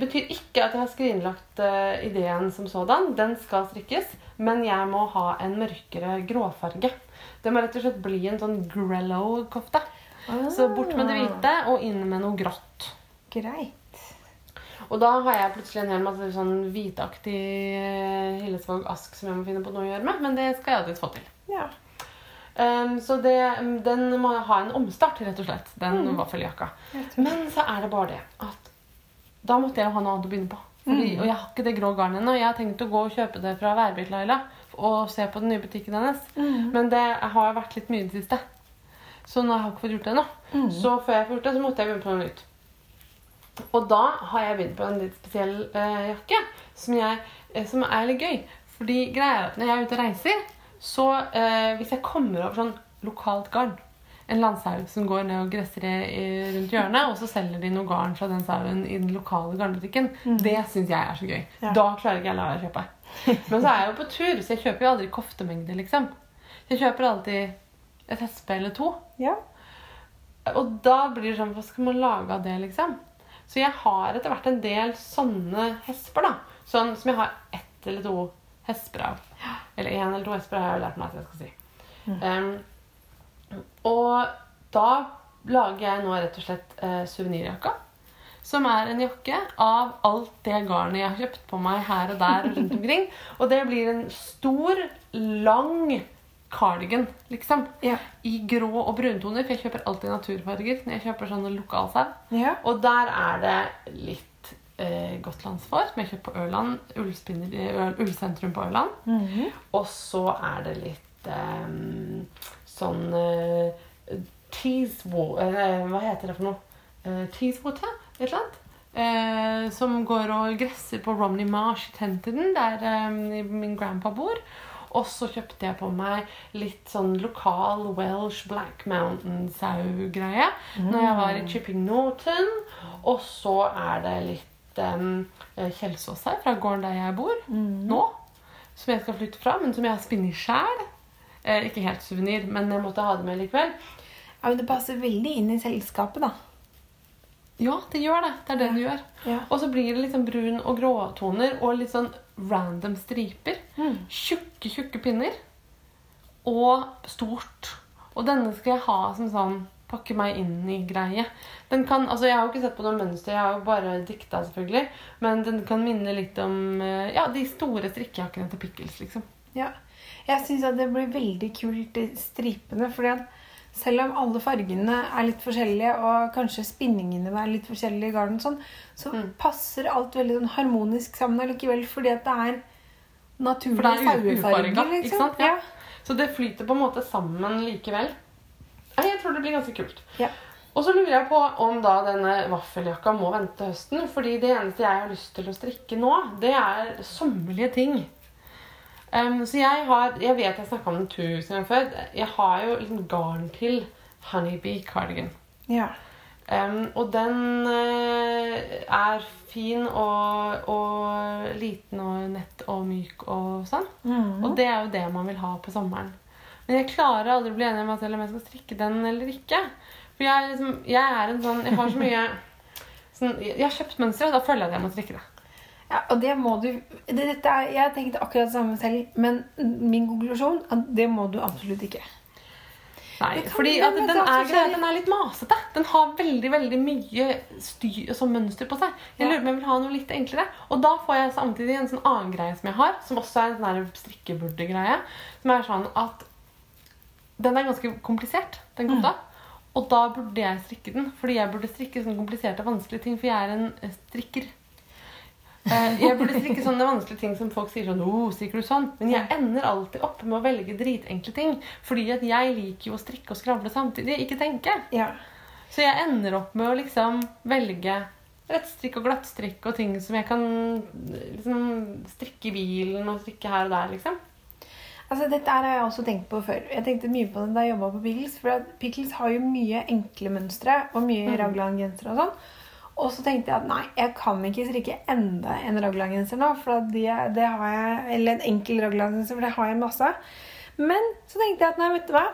betyr ikke at jeg har skrinlagt uh, ideen som sådan. Den skal strikkes, men jeg må ha en mørkere gråfarge. Det må rett og slett bli en sånn grello-kofte. Så bort med det hvite og inn med noe grått. Greit. Og da har jeg plutselig en hel masse sånn hvitaktig eh, Hillesvåg Ask som jeg må finne på noe å gjøre med, men det skal jeg alltids få til. Ja. Um, så det, den må ha en omstart, rett og slett. Den vaffeljakka. Men så er det bare det at da måtte jeg jo ha noe annet å begynne på. Fordi, Og jeg har ikke det grå garnet ennå. Jeg har tenkt å gå og kjøpe det fra Værbilt-Laila og se på den nye butikken hennes. Men det har vært litt mye i det siste. Så nå har jeg ikke fått gjort det ennå. Så før jeg får gjort det, så måtte jeg begynne på noe nytt. Og da har jeg begynt på en litt spesiell eh, jakke som, jeg, eh, som er litt gøy. Fordi greia er at når jeg er ute og reiser, så eh, hvis jeg kommer over sånn lokalt garn En landsaug som går ned og gresser rundt hjørnet, og så selger de noe garn fra den sauen i den lokale garnbutikken, det syns jeg er så gøy. Ja. Da klarer ikke jeg å la være å kjøpe. Men så er jeg jo på tur, så jeg kjøper jo aldri koftemengde, liksom. Jeg kjøper alltid et hespe eller to. Ja. Og da blir det sånn Hva skal man lage av det, liksom? Så jeg har etter hvert en del sånne hesper, da. Sånn som jeg har ett eller to hesper. Eller én eller to hesper har jeg lært meg at jeg skal si. Um, og da lager jeg nå rett og slett uh, suvenirjakka. Som er en jakke av alt det garnet jeg har kjøpt på meg her og der. og rundt omkring. Og det blir en stor, lang cardigan, liksom. Ja. I grå og bruntoner, for jeg kjøper alltid naturfarger når jeg kjøper sånne lokalsau. Ja. Og der er det litt eh, gotlandsfår, som jeg kjøpt på Ørland. Ullspinner, Ullsentrum på Ørland. Mhm. Og så er det litt eh, sånn eh, cheesewater eh, Hva heter det for noe? Eh, cheesewater? Et eller annet. Eh, som går og gresser på Romney Marsh i Tenterden, der eh, min grandpa bor. Og så kjøpte jeg på meg litt sånn lokal Welsh Black Mountain-sau-greie når jeg var i Chipping Norton. Og så er det litt um, Kjelsås her, fra gården der jeg bor nå. Som jeg skal flytte fra, men som jeg har spinnet sjæl. Eh, ikke helt suvenir, men jeg måtte ha det med likevel. ja, men det passer veldig inn i selskapet, da. Ja, det gjør det. Det er det det gjør. Ja. Og så blir det liksom brun- og gråtoner og litt sånn random striper. Mm. Tjukke, tjukke pinner. Og stort. Og denne skal jeg ha som sånn pakke meg inn i-greie. Den kan, altså Jeg har jo ikke sett på noe mønster, jeg har jo bare dikta, selvfølgelig. Men den kan minne litt om eh, ja, de store strikkejakkene til Pickles, liksom. Ja. Jeg syns det blir veldig kult, i stripene. fordi at selv om alle fargene er litt forskjellige, og kanskje spinningene er litt forskjellige, i garden, sånn, så Mm. passer alt veldig sånn harmonisk sammen allikevel. Fordi at det er naturlige er sauefarger. Liksom. Ja. Ja. Så det flyter på en måte sammen likevel. Nei, Jeg tror det blir ganske kult. Ja. Og så lurer jeg på om da denne vaffeljakka må vente til høsten. Fordi det eneste jeg har lyst til å strikke nå, det er sommerlige ting. Um, så jeg har Jeg vet jeg snakka om den tusen ganger før. Jeg har jo liksom garn til Honeybee cardigan. Ja. Um, og den uh, er fin og, og liten og nett og myk og sånn. Mm. Og det er jo det man vil ha på sommeren. Men jeg klarer aldri å bli enig med meg selv om jeg skal strikke den eller ikke. For jeg, liksom, jeg er en sånn Jeg har så mye sånn, Jeg har kjøpt mønster, og da føler jeg at jeg må strikke det. Ja, og det må du det, er, Jeg tenkte akkurat det samme selv, men min konklusjon er at det må du absolutt ikke. Nei, fordi at den er er, den er litt masete. Den har veldig veldig mye styr som mønster på seg. Jeg lurer på om jeg vil ha noe litt enklere. Og da får jeg samtidig en sånn annen greie som jeg har, som også er en sånn strikkeburde-greie. Som er sånn at den er ganske komplisert, den Mm. Og da burde jeg strikke den, fordi jeg burde strikke sånne kompliserte og vanskelige ting, for jeg er en eh, strikker. Eh, Jeg burde strikke sånne vanskelige ting som folk sier sånn oh, strikker du sånn? Men jeg ender alltid opp med å velge dritenkle ting. Fordi at jeg liker jo å strikke og skravle samtidig, ikke tenke. Ja. Så jeg ender opp med å liksom velge rettstrikk og glattstrikk og ting som jeg kan liksom strikke i bilen og strikke her og der, liksom. Altså, Dette har jeg også tenkt på før. Jeg tenkte mye på det da jeg jobba på Pickles. For Pickles har jo mye enkle mønstre og mye Mm. raglan-gensere og sånn. Og så tenkte jeg at nei, jeg kan ikke strikke enda en raglan-genser nå. For det, det har jeg, Eller en enkel raglan-genser, for det har jeg masse. Men så tenkte jeg at nei, vet du hva.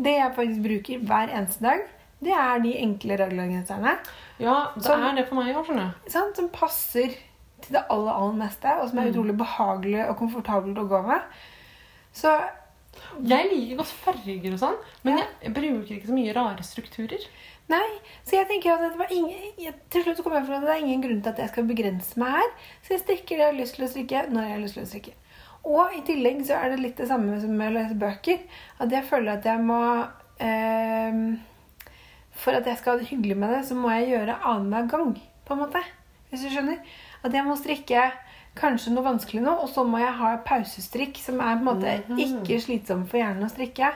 Det jeg faktisk bruker hver eneste dag, det er de enkle raglan-genserne. Ja, det som, er det for meg òg, skjønner du. sant, Som passer til det aller, aller meste, og som er utrolig behagelig og komfortabelt å gå med. Så Jeg liker godt farger og sånn, men jeg bruker ikke så mye rare strukturer. Nei, så jeg tenker at det var ingen, til slutt kom jeg fra at det er ingen grunn til at jeg skal begrense meg her. Så jeg strikker det jeg har lyst til å strikke når jeg har lyst til å strikke. Og i tillegg så er det litt det samme som med å lese bøker. At jeg føler at jeg må eh, For at jeg skal ha det hyggelig med det, så må jeg gjøre annenhver gang. på en måte. Hvis du skjønner. At jeg må strikke kanskje noe vanskelig nå, og så må jeg ha pausestrikk som er på en måte ikke slitsom for hjernen å strikke.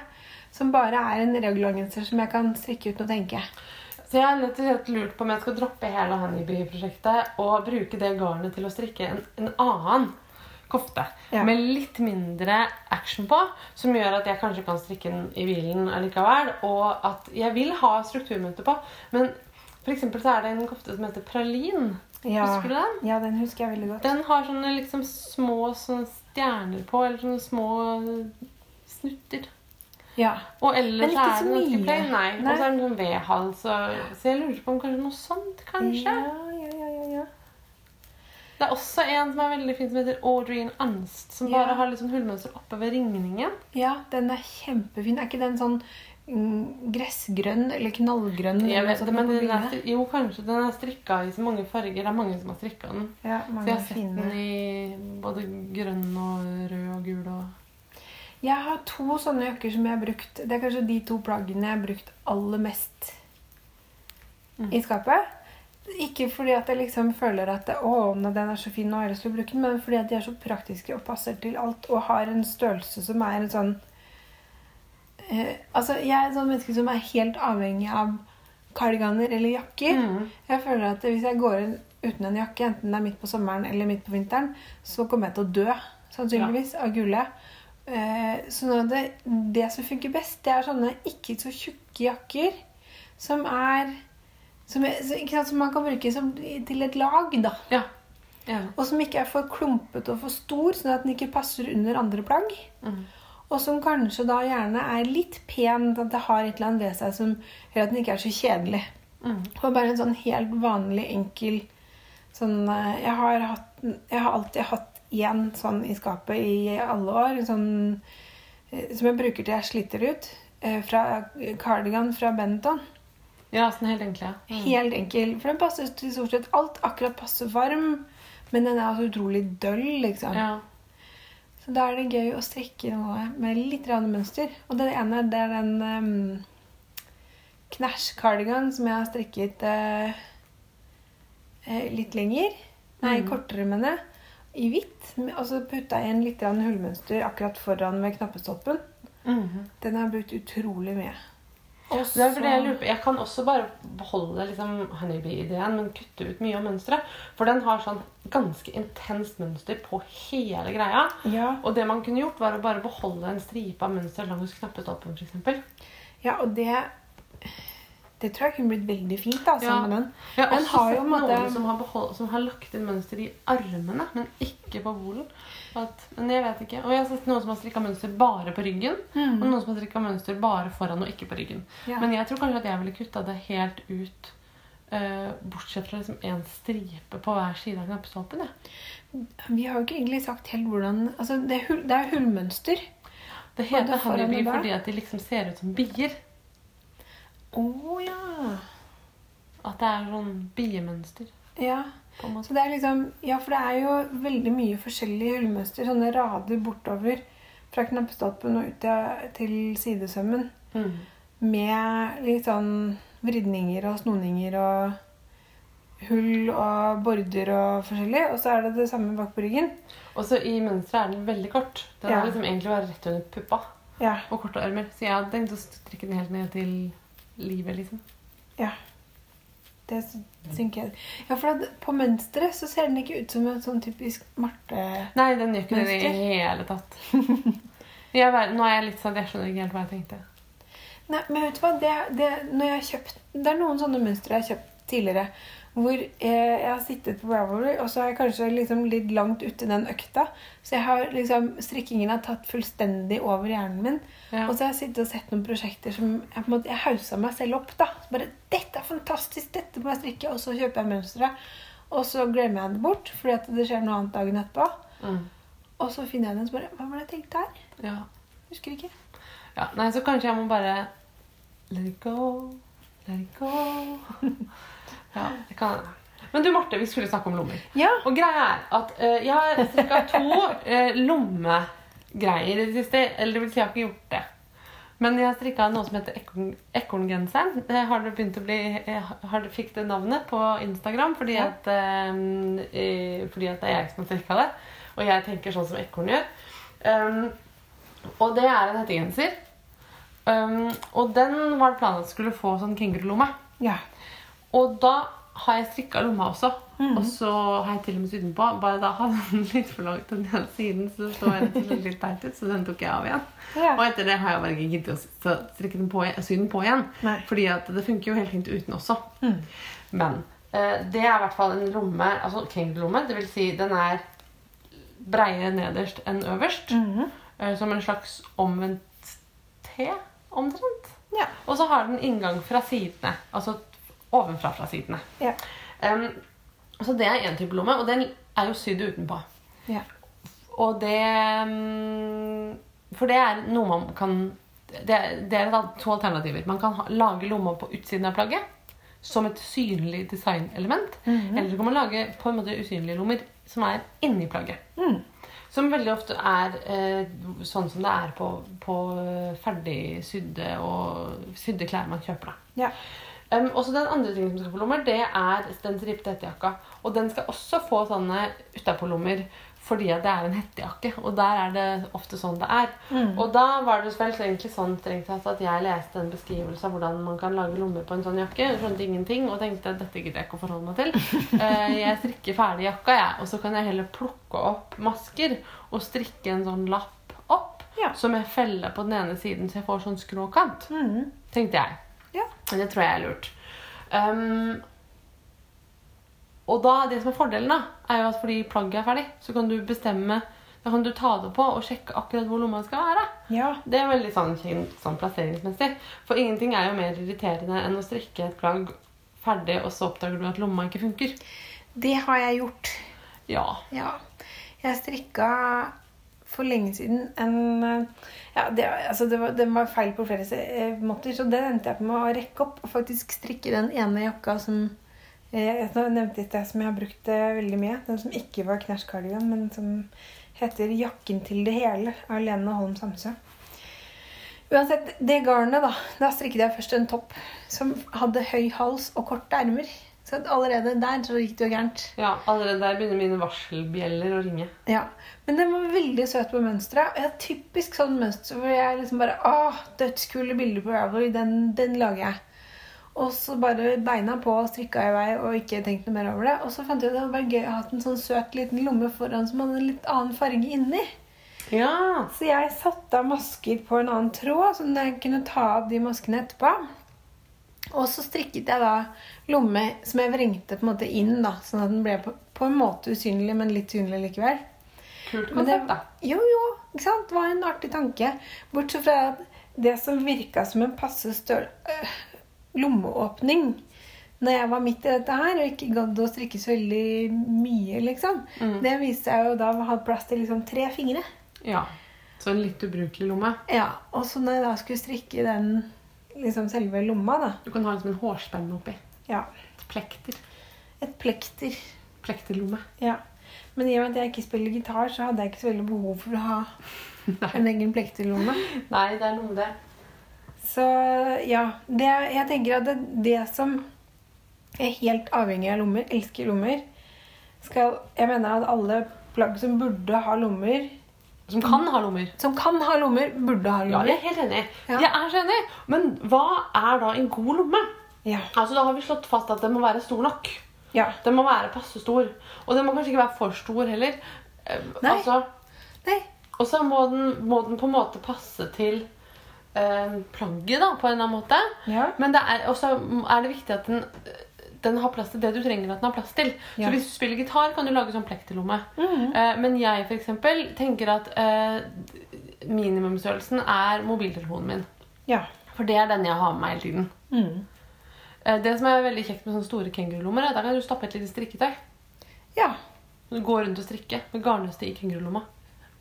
Som bare er en regelorganiser som jeg kan strikke uten å tenke. Så jeg har rett og slett lurt på om jeg skal droppe hele Honeybee-prosjektet og bruke det garnet til å strikke en, en annen kofte. Ja. Med litt mindre action på, som gjør at jeg kanskje kan strikke den i bilen allikevel. Og at jeg vil ha strukturmønster på. Men for så er det en kofte som heter pralin. Ja. Husker du den? ja, den husker jeg veldig godt. Den har sånne liksom små sånne stjerner på, eller sånne små snutter. Ja. Og ellers Men ikke så mye. plain. Nei. Og så er det sånn V-hals. Så jeg lurer på om kanskje noe sånt, kanskje. Ja, ja, ja, ja, ja. Det er også en som er veldig fin, som heter Audrey Anst. Som Ja. bare har litt sånn hullmønster oppe ved ringningen. Ja, den er kjempefin. Er ikke den sånn gressgrønn eller knallgrønn? Jeg vet, men den er, jo, kanskje den er strikka i så mange farger. Det er mange som har strikka den. Ja, Så jeg har sett fine. den i både grønn og rød og gul og Jeg har to sånne jakker som jeg har brukt. Det er kanskje de to plaggene jeg har brukt aller mest Mm. i skapet. Ikke fordi at jeg liksom føler at det, å, den er så fin, nå har jeg lyst til å bruke den, men fordi at de er så praktiske og passer til alt og har en størrelse som er en sånn eh, Altså, jeg er et sånt menneske som er helt avhengig av kardiganer eller jakker. Mm. Jeg føler at hvis jeg går inn uten en jakke, enten det er midt på sommeren eller midt på vinteren, så kommer jeg til å dø, sannsynligvis, av kulde. Eh, så nå er det, det som funker best, det er sånne ikke så tjukke jakker som er som, ikke sant, som man kan bruke som, til et lag, da. Ja. Ja. Og som ikke er for klumpete og for stor, sånn at den ikke passer under andre plagg. Mm. Og som kanskje da gjerne er litt pen, at det har et eller annet ved seg som gjør at den ikke er så kjedelig. Mm. Og bare en sånn helt vanlig, enkel sånn eh, Jeg har, hatt, jeg har alltid hatt én sånn i skapet i alle år. Sånn, eh, som jeg bruker til jeg sliter ut. eh, Fra cardigan fra Benton. Ja, sånn helt enkle. Mm. Helt enkel. For den passer til stort sett alt. Akkurat passe varm. Men den er altså utrolig døll, liksom. Ja. Så da er det gøy å strikke noe med litt rann mønster. Og det ene det er den um, knæsj cardigan som jeg har strikket eh, eh, litt lenger. Nei, Mm. kortere, mener jeg. I hvitt. Og så putta jeg inn litt hullmønster akkurat foran ved knappestoppen. Mhm. Den har jeg brukt utrolig mye. Og Det er fordi jeg lurer på Jeg kan også bare beholde liksom honeybee-ideen, men kutte ut mye av mønsteret. For den har sånn ganske intenst mønster på hele greia. Ja, Og det man kunne gjort, var å bare beholde en stripe av mønster langs knappetoppen f.eks. ja, og det Det tror jeg kunne blitt veldig fint da, sammen med den. Jeg har Den også har sett måte- noen som har, behold, som har lagt inn mønster i armene, men ikke på bolen. At, men jeg vet ikke. Og jeg har sett noen som har strikka mønster bare på ryggen. Og noen som har strikka mønster bare foran og ikke på ryggen. Ja. Men jeg tror kanskje at jeg ville kutta det helt ut. Uh, bortsett fra liksom en stripe på hver side av knappestolpen. Ja. Vi har jo ikke egentlig sagt helt hvordan Altså, det er, hull, det er hullmønster. Det heter honeybee fordi at de liksom ser ut som bier. Å ja. At det er sånn biemønster. Ja. Så det er liksom Ja, for det er jo veldig mye forskjellige hullmønster. Sånne rader bortover fra knappestolpen og ut til sidesømmen. Mm. Med litt sånn vridninger og snoninger og hull og border og forskjellig. Og så er det det samme bak på ryggen. Og så i mønsteret er den veldig kort. Den Ja. er liksom egentlig bare rett under puppa. Ja. Og korte armer. Så jeg hadde tenkt å strikke den helt ned til livet, liksom. ja. Det synker jeg. Ja, for at på mønsteret så ser den ikke ut som en sånn typisk Marte... Nei, den gjør ikke det i det hele tatt. Jeg, bare, nå er jeg litt sånn, jeg skjønner ikke helt hva jeg tenkte. Nei, men vet du hva? Det, det, når jeg har kjøpt, det er noen sånne mønstre jeg har kjøpt tidligere. Hvor eh, jeg har sittet på Ravelry, og så er jeg kanskje liksom litt langt uti den økta. Så jeg har liksom, strikkingen har tatt fullstendig over hjernen min. Ja. Og så har jeg sittet og sett noen prosjekter som jeg, på hausa meg selv opp. da. Så bare, dette er fantastisk, dette må jeg strikke. Og så kjøper jeg mønsteret. Og så glemmer jeg det bort, fordi det skjer noe annet dagen etterpå. Mm. Og så finner jeg den så bare Hva var det jeg tenkte her? Ja. Husker ikke. ja. Nei, så kanskje jeg må bare Let it go, let it go. Ja, det kan Men du, Marte, vi skulle snakke om lommer. Ja. Og greia er at uh, jeg har ca. to uh, lommegreier i det siste. Eller det vil si, jeg har ikke gjort det. Men jeg har strikka noe som heter ekorn, ekorngenseren. Det har det begynt å bli eh, har det Fikk det navnet på Instagram fordi, Ja. at, eh, fordi at det er jeg som har strikka det. Og jeg tenker sånn som ekorn gjør. Um, og det er en hettegenser. Um, og den var det planen at skulle få sånn kengurulomme. Ja. Og da har jeg strikka lomma også. Mhm. Og så har jeg til og med sydd den på. Bare da hadde den litt for langt den ene siden, så det står rett litt teit ut, så den tok jeg av igjen. Ja. Og etter det har jeg bare ikke giddet å strikke den på, sy den på igjen. Nei. Fordi det funker jo helt fint uten også. Mm. Men eh, det er i hvert fall en lomme, altså kengurulomme. Det vil si den er breiere nederst enn øverst. Mhm. eh, som en slags omvendt T, omtrent. Ja. Og så har den inngang fra sidene. Altså ovenfra fra sidene. Ja. Um, så det er én type lomme, og den er jo sydd utenpå. Ja. Og det mm, For det er noe man kan Det det er to alternativer. Man kan ha, lage lomma på utsiden av plagget som et synlig designelement. Mhm. Eller så kan man lage på en måte usynlige lommer som er inni plagget. Mm. Som veldig ofte er eh, sånn som det er på, på eh, ferdig sydde og sydde klær man kjøper. da. Ja. Um, også den andre tingen som skal få lommer, det er den stripte hettejakka. Og den skal også få sånne utapålommer fordi det er en hettejakke. Og der er det ofte sånn det er. Mm. Og da var det vel egentlig sånn strengt tatt at jeg leste en beskrivelse av hvordan man kan lage lommer på en sånn jakke. Jeg skjønte ingenting og tenkte at dette gidder jeg ikke å forholde meg til. Uh, jeg strikker ferdig jakka, jeg. Og så kan jeg heller plukke opp masker og strikke en sånn lapp opp Ja. som jeg feller på den ene siden så jeg får sånn skråkant. Mm. Tenkte jeg. Ja. Men det tror jeg er lurt. Um, og da, det som er fordelen, da, er jo at fordi plagget er ferdig, så kan du bestemme Da kan du ta det på og sjekke akkurat hvor lomma skal være. Ja. Det er veldig sånn, sånn plasseringsmessig. For ingenting er jo mer irriterende enn å strikke et plagg ferdig, og så oppdager du at lomma ikke funker. Det har jeg gjort. Ja. Ja. Jeg strikka for lenge siden en eh, Ja, det, altså det, var, det var feil på flere eh, måter, så det endte jeg på med å rekke opp og faktisk strikke den ene jakka som eh, jeg nevnte i sted, som jeg har brukt veldig mye. Den som ikke var Knæsj men som heter 'Jakken til det hele' av Lene Holm Samsø. Uansett, det garnet, da. Da strikket jeg først en topp som hadde høy hals og korte ermer. Så allerede der så gikk det jo gærent. ja. Allerede der begynner mine varselbjeller å ringe. Ja, Men den var veldig søt på mønsteret. Ja, typisk sånn mønster hvor jeg liksom bare Åh, dødskule bilder på Ravelry. Den, den lager jeg. Og så bare beina på og strikka i vei og ikke tenkt noe mer over det. Og så fant jeg ut at det hadde vært gøy å ha en sånn søt liten lomme foran som hadde en litt annen farge inni. Ja. Så jeg satte av masker på en annen tråd, så jeg kunne ta av de maskene etterpå. Og så strikket jeg da lomme som jeg vrengte på en måte inn, da, sånn at den ble på, på en måte usynlig, men litt synlig likevel. Kult konsept, da. jo, jo, ikke sant? Det var en artig tanke. Bortsett fra at det som virka som en passe støl øh, lommeåpning når jeg var midt i dette her og ikke gadd å strikke så veldig mye, liksom, Mm. det viste seg jo da å ha plass til liksom tre fingre. Ja. Så en litt ubrukelig lomme. Ja, Og så når jeg da skulle strikke den liksom selve lomma, da Du kan ha liksom en hårspenne oppi. Ja. Et plekter. Et plekter. Plekterlomme. Ja. Men i og med at jeg ikke spiller gitar, så hadde jeg ikke så veldig behov for å ha en egen plekterlomme. Nei, det er noe med det. Så ja. Det, jeg tenker at det, det som er helt avhengig av lommer, elsker lommer skal, Jeg mener at alle plagg som burde ha lommer, Som kan ha lommer. som kan ha lommer, burde ha Ja, lommer. jeg er helt enig. Ja. Jeg er så enig. Men hva er da en god lomme? Ja. Altså, Da har vi slått fast at den må være stor nok. Ja. Den må være passe stor. Og den må kanskje ikke være for stor heller. Eh, Nei. Altså, Nei. og så må den, må den på en måte passe til eh, plagget da, på en eller annen måte. Ja. Men det er, også er det viktig at den, den har plass til det du trenger at den har plass til. Ja. Så hvis du spiller gitar, kan du lage sånn plekterlomme. -hmm. Eh, men jeg for eksempel tenker at eh, minimumsstørrelsen er mobiltelefonen min. Ja. For det er den jeg har med meg hele tiden. Mm. Eh, det som er veldig kjekt med sånne store kengurulommer, er at der kan du stappe et lite strikketøy. ja. Du går rundt og strikker med garnnøste i kengurulomma.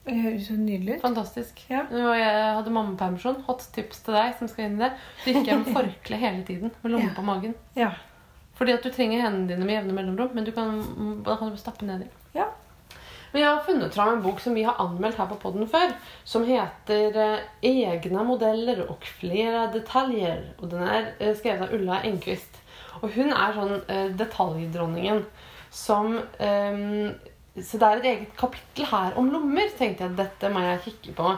Det høres så nydelig ut. Fantastisk. Ja. Jeg hadde mammapermisjon. Hot tips til deg som skal inn i det. Så gikk jeg med forkle hele tiden med lomme Ja. på magen. Ja. Fordi at du trenger hendene dine med jevne mellomrom, men du kan, da kan du stappe nedi. Men jeg har funnet fram en bok som vi har anmeldt her på podden før, som heter 'Egne modeller og flere detaljer'. Og den er eh, skrevet av Ulla Enquist. Og hun er sånn eh, detaljdronningen som um, Så det er et eget kapittel her om lommer. tenkte jeg dette må jeg kikke på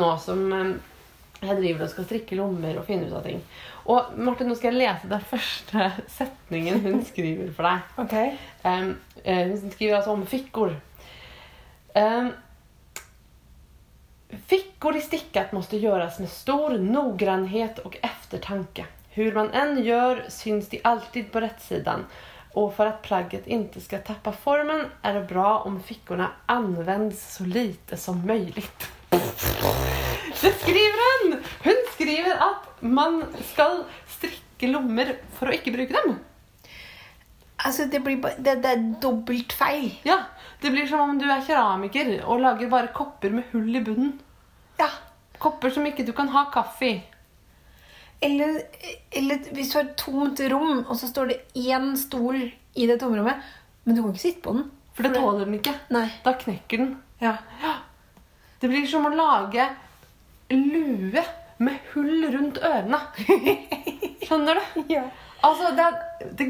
nå som eh, Jeg driver og skal strikke lommer og finne ut av ting. Og Martin, nå skal jeg lese den første setningen hun skriver for deg. Okay. Um, eh, hun skriver altså om fickor. Um, fickor i stickat måste göras med stor noggrannhet och eftertanke. Hur man än gör syns de alltid på rättsidan. Och för att plagget inte ska tappa formen är det bra om fickorna används så lite som möjligt. Det skriver hun! Hun skriver at man skal strikke lommer for å ikke bruke dem. Altså, det, blir, det, det er dobbelt feil. Ja, Det blir som om du er keramiker og lager bare kopper med hull i bunnen. Ja. Kopper som ikke du kan ha kaffe i. Eller, eller hvis du har et tomt rom, og så står det én stol i det tomrommet, men du kan ikke sitte på den. For det tåler den ikke. Nei. Da knekker den. Ja. Det blir som å lage lue med hull rundt ørene. Skjønner du? ja. Altså, det er det,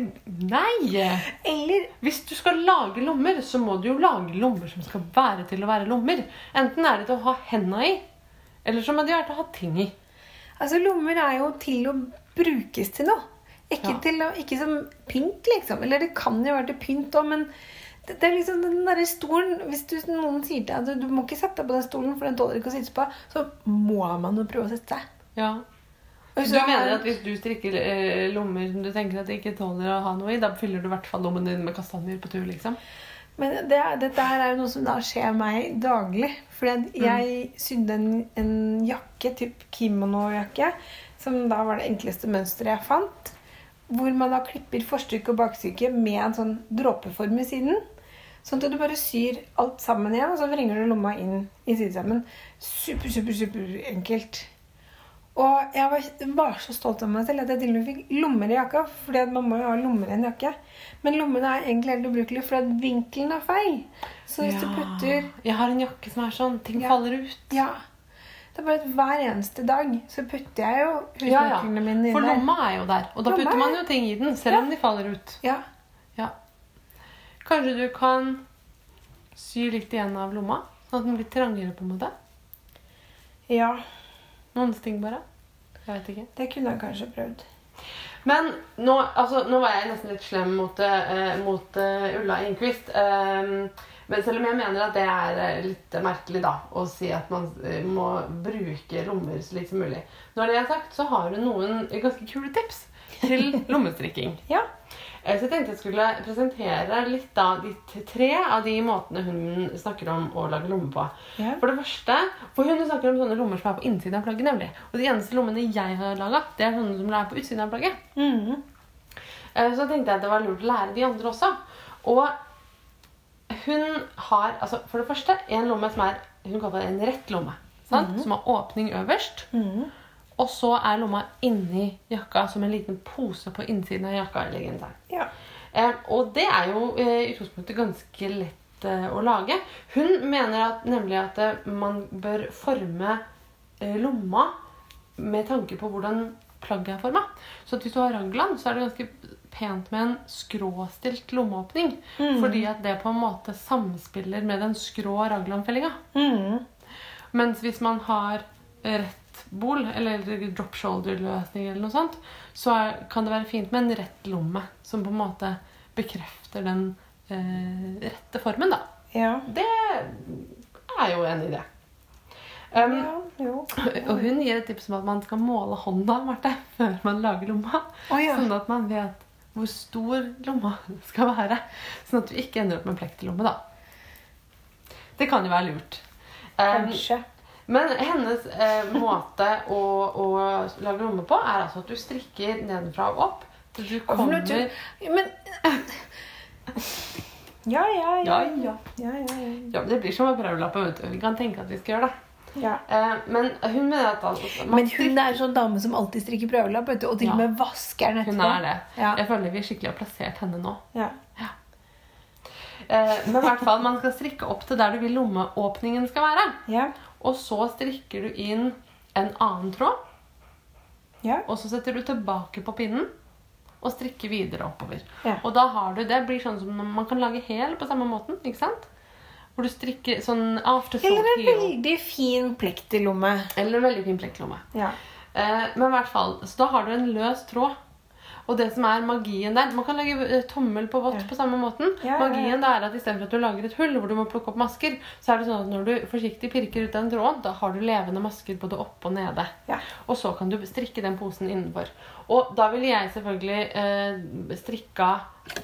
Nei! Eller Hvis du skal lage lommer, så må du jo lage lommer som skal være til å være lommer. Enten er det til å ha henda i, eller så må de være til å ha ting i. Altså, lommer er jo til å brukes til noe. Ikke, Ja. til å, ikke som pynt, liksom. Eller det kan jo være til pynt òg, men det, det er liksom den derre stolen Hvis du, noen sier til deg at du må ikke sette deg på den stolen, for den tåler ikke å sitte på, så må man jo prøve å sette seg. Ja. Du mener er- at hvis du strikker eh, lommer som du tenker at de ikke tåler å ha noe i, da fyller du i hvert fall lommen din med kastanjer på tur, liksom? Men det, dette her er jo noe som da skjer meg daglig. For jeg sydde en, en jakke, typ kimono-jakke, som da var det enkleste mønsteret jeg fant. Hvor man da klipper forstykke og bakstykke med en sånn dråpeform i siden. Sånn at du bare syr alt sammen igjen, og så vrenger du lomma inn i sidesammen. Super, super, super enkelt. Og jeg var, var så stolt av meg selv at jeg til og med fikk lommer i jakka. fordi at man må jo ha lommer i en jakke. Men lommene er egentlig helt ubrukelige fordi vinkelen er feil. Så hvis du putter Jeg har en jakke som er sånn. Ting Ja. faller ut. Ja. Det er bare at hver eneste dag så putter jeg jo Ja, ja. husnøklene mine inn For lomma er jo der. Og da Lomma putter er- man jo ting i den, selv Ja. om de faller ut. Ja. Ja. Kanskje du kan sy litt igjen av lomma, sånn at den blir trangere på en måte? ja, Noen ting, bare. Jeg vet ikke. det kunne jeg kanskje prøvd. Men nå, altså, nå var jeg nesten litt slem mot, uh, mot uh, Ulla Enquist. Eh, men selv om jeg mener at det er eh, litt merkelig da, å si at man må bruke lommer så lite som mulig. Når det er sagt, så har du noen ganske kule tips til lommestrikking. Ja. Eh, Så jeg tenkte jeg skulle presentere litt av de tre av de måtene hun snakker om å lage lommer på. Ja. For det første, for hun snakker om sånne lommer som er på innsiden av plagget, nemlig. Og de eneste lommene jeg har laga, det er sånne som er på utsiden av plagget. Mm. Så Så tenkte jeg at det var lurt å lære de andre også. Og hun har altså for det første en lomme som er hun kaller det en rett lomme. Sant? Som har åpning øverst. Mhm. Og så er lomma inni jakka som en liten pose på innsiden av jakka. eller genseren. ja. Eh, og det er jo eh, i utgangspunktet ganske lett eh, å lage. Hun mener at, nemlig at eh, man bør forme eh, lomma med tanke på hvordan plagget er forma. Så hvis du har raglan, så er det ganske pent med en skråstilt lommeåpning. Fordi at det på en måte samspiller med den skrå raglanfellinga. Mm. Mens hvis man har rett bol, eller drop shoulder-løsning, eller noe sånt, så er, kan det være fint med en rett lomme som på en måte bekrefter den eh, rette formen. da. ja. Det er jo en idé. Um, ja. Og hun gir et tips om at man skal måle hånda Marte, før man lager lomma. Oh, ja. Sånn at man vet hvor stor lomma skal være. Sånn at du ikke ender opp med plekterlomme. da. Det kan jo være lurt. Um, Kanskje. Men hennes eh, måte å, å lage lomme på er altså at du strikker nedenfra og opp. Til du kommer? Men Ja, ja, ja. Ja, ja. ja, ja, ja. Ja, Det blir som med prøvelappen. vet du. Vi kan tenke at vi skal gjøre det. ja. Eh, men hun mener at altså, Men hun er sånn dame som alltid strikker prøvelapp, og til og Ja. med vasker den etterpå. Hun er det. Ja. Jeg føler vi skikkelig har plassert henne nå. Ja. Eh, men i hvert fall, man skal strikke opp til der du vil lommeåpningen skal være. Og så strikker du inn en annen tråd, Ja. og så setter du tilbake på pinnen og strikker videre oppover. Ja. Og da har du det blir sånn som man kan lage hel på samme måten. ikke sant? Hvor du strikker sånn afterthought Eller en veldig fin plekterlomme. Eller en veldig fin plekklomme. Ja. Eh, men i hvert fall, så da har du en løs tråd. Og det som er magien der Man kan lage eh, tommel på vått på samme måten. Magien det er at istedenfor at du lager et hull hvor du må plukke opp masker, så er det sånn at når du forsiktig pirker ut den tråden, da har du levende masker både oppe og nede. Ja. Og så kan du strikke den posen innenfor. Og da ville jeg selvfølgelig eh, strikka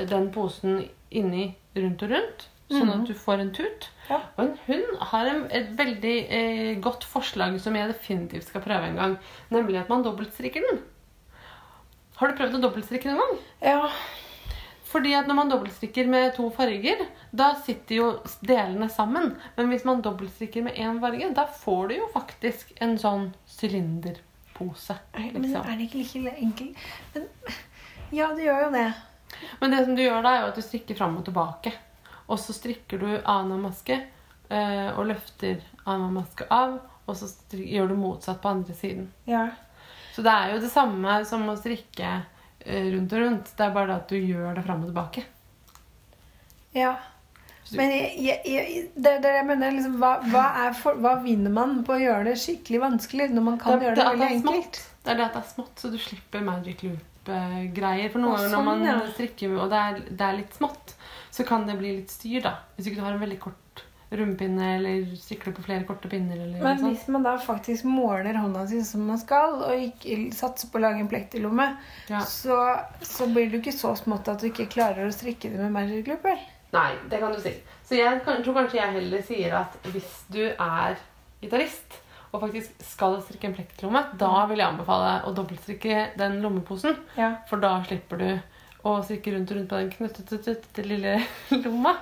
den posen inni rundt og rundt, sånn at du får en tut. Mhm. Ja. Og en hund har en, et veldig eh, godt forslag som jeg definitivt skal prøve en gang. Nemlig at man dobbeltstrikker den. Har du prøvd å dobbeltstrikke noen gang? ja. Fordi at når man dobbeltstrikker med to farger, da sitter jo delene sammen. Men hvis man dobbeltstrikker med én farge, da får du jo faktisk en sånn sylinderpose. Nei, Men Liksom. er det ikke like enkelt? Men, ja, det gjør jo det. Men det som du gjør da, er jo at du strikker fram og tilbake. Og så strikker du annenhver maske eh, og løfter annenhver maske av. Og så gjør du motsatt på andre siden. Ja. Så det er jo det samme som å strikke eh, rundt og rundt. Det er bare det at du gjør det fram og tilbake. ja. Men jeg, jeg, jeg, det det jeg mener, liksom, hva, hva, for, hva vinner man på å gjøre det skikkelig vanskelig når man kan gjøre det, det veldig det enkelt? Det er det at det er smått, så du slipper magic loop-greier. For noen ganger sånn, når man ja. strikker og det er, det er litt smått, så kan det bli litt styr, da. Hvis ikke du har en veldig kort rumpinne, eller strikker på flere korte pinner, eller Men hvis man da faktisk måler hånda si som man skal, og ikke satser på å lage en plekterlomme, Ja. så, så blir det jo ikke så smått at du ikke klarer å strikke det med loop. Nei, det kan du si. Så jeg tror kanskje jeg heller sier at hvis du er gitarist og faktisk skal strikke en plektlomme, da vil jeg anbefale å dobbeltstrikke den lommeposen. Ja. For da slipper du å strikke rundt og rundt på den knøttete lille lomma.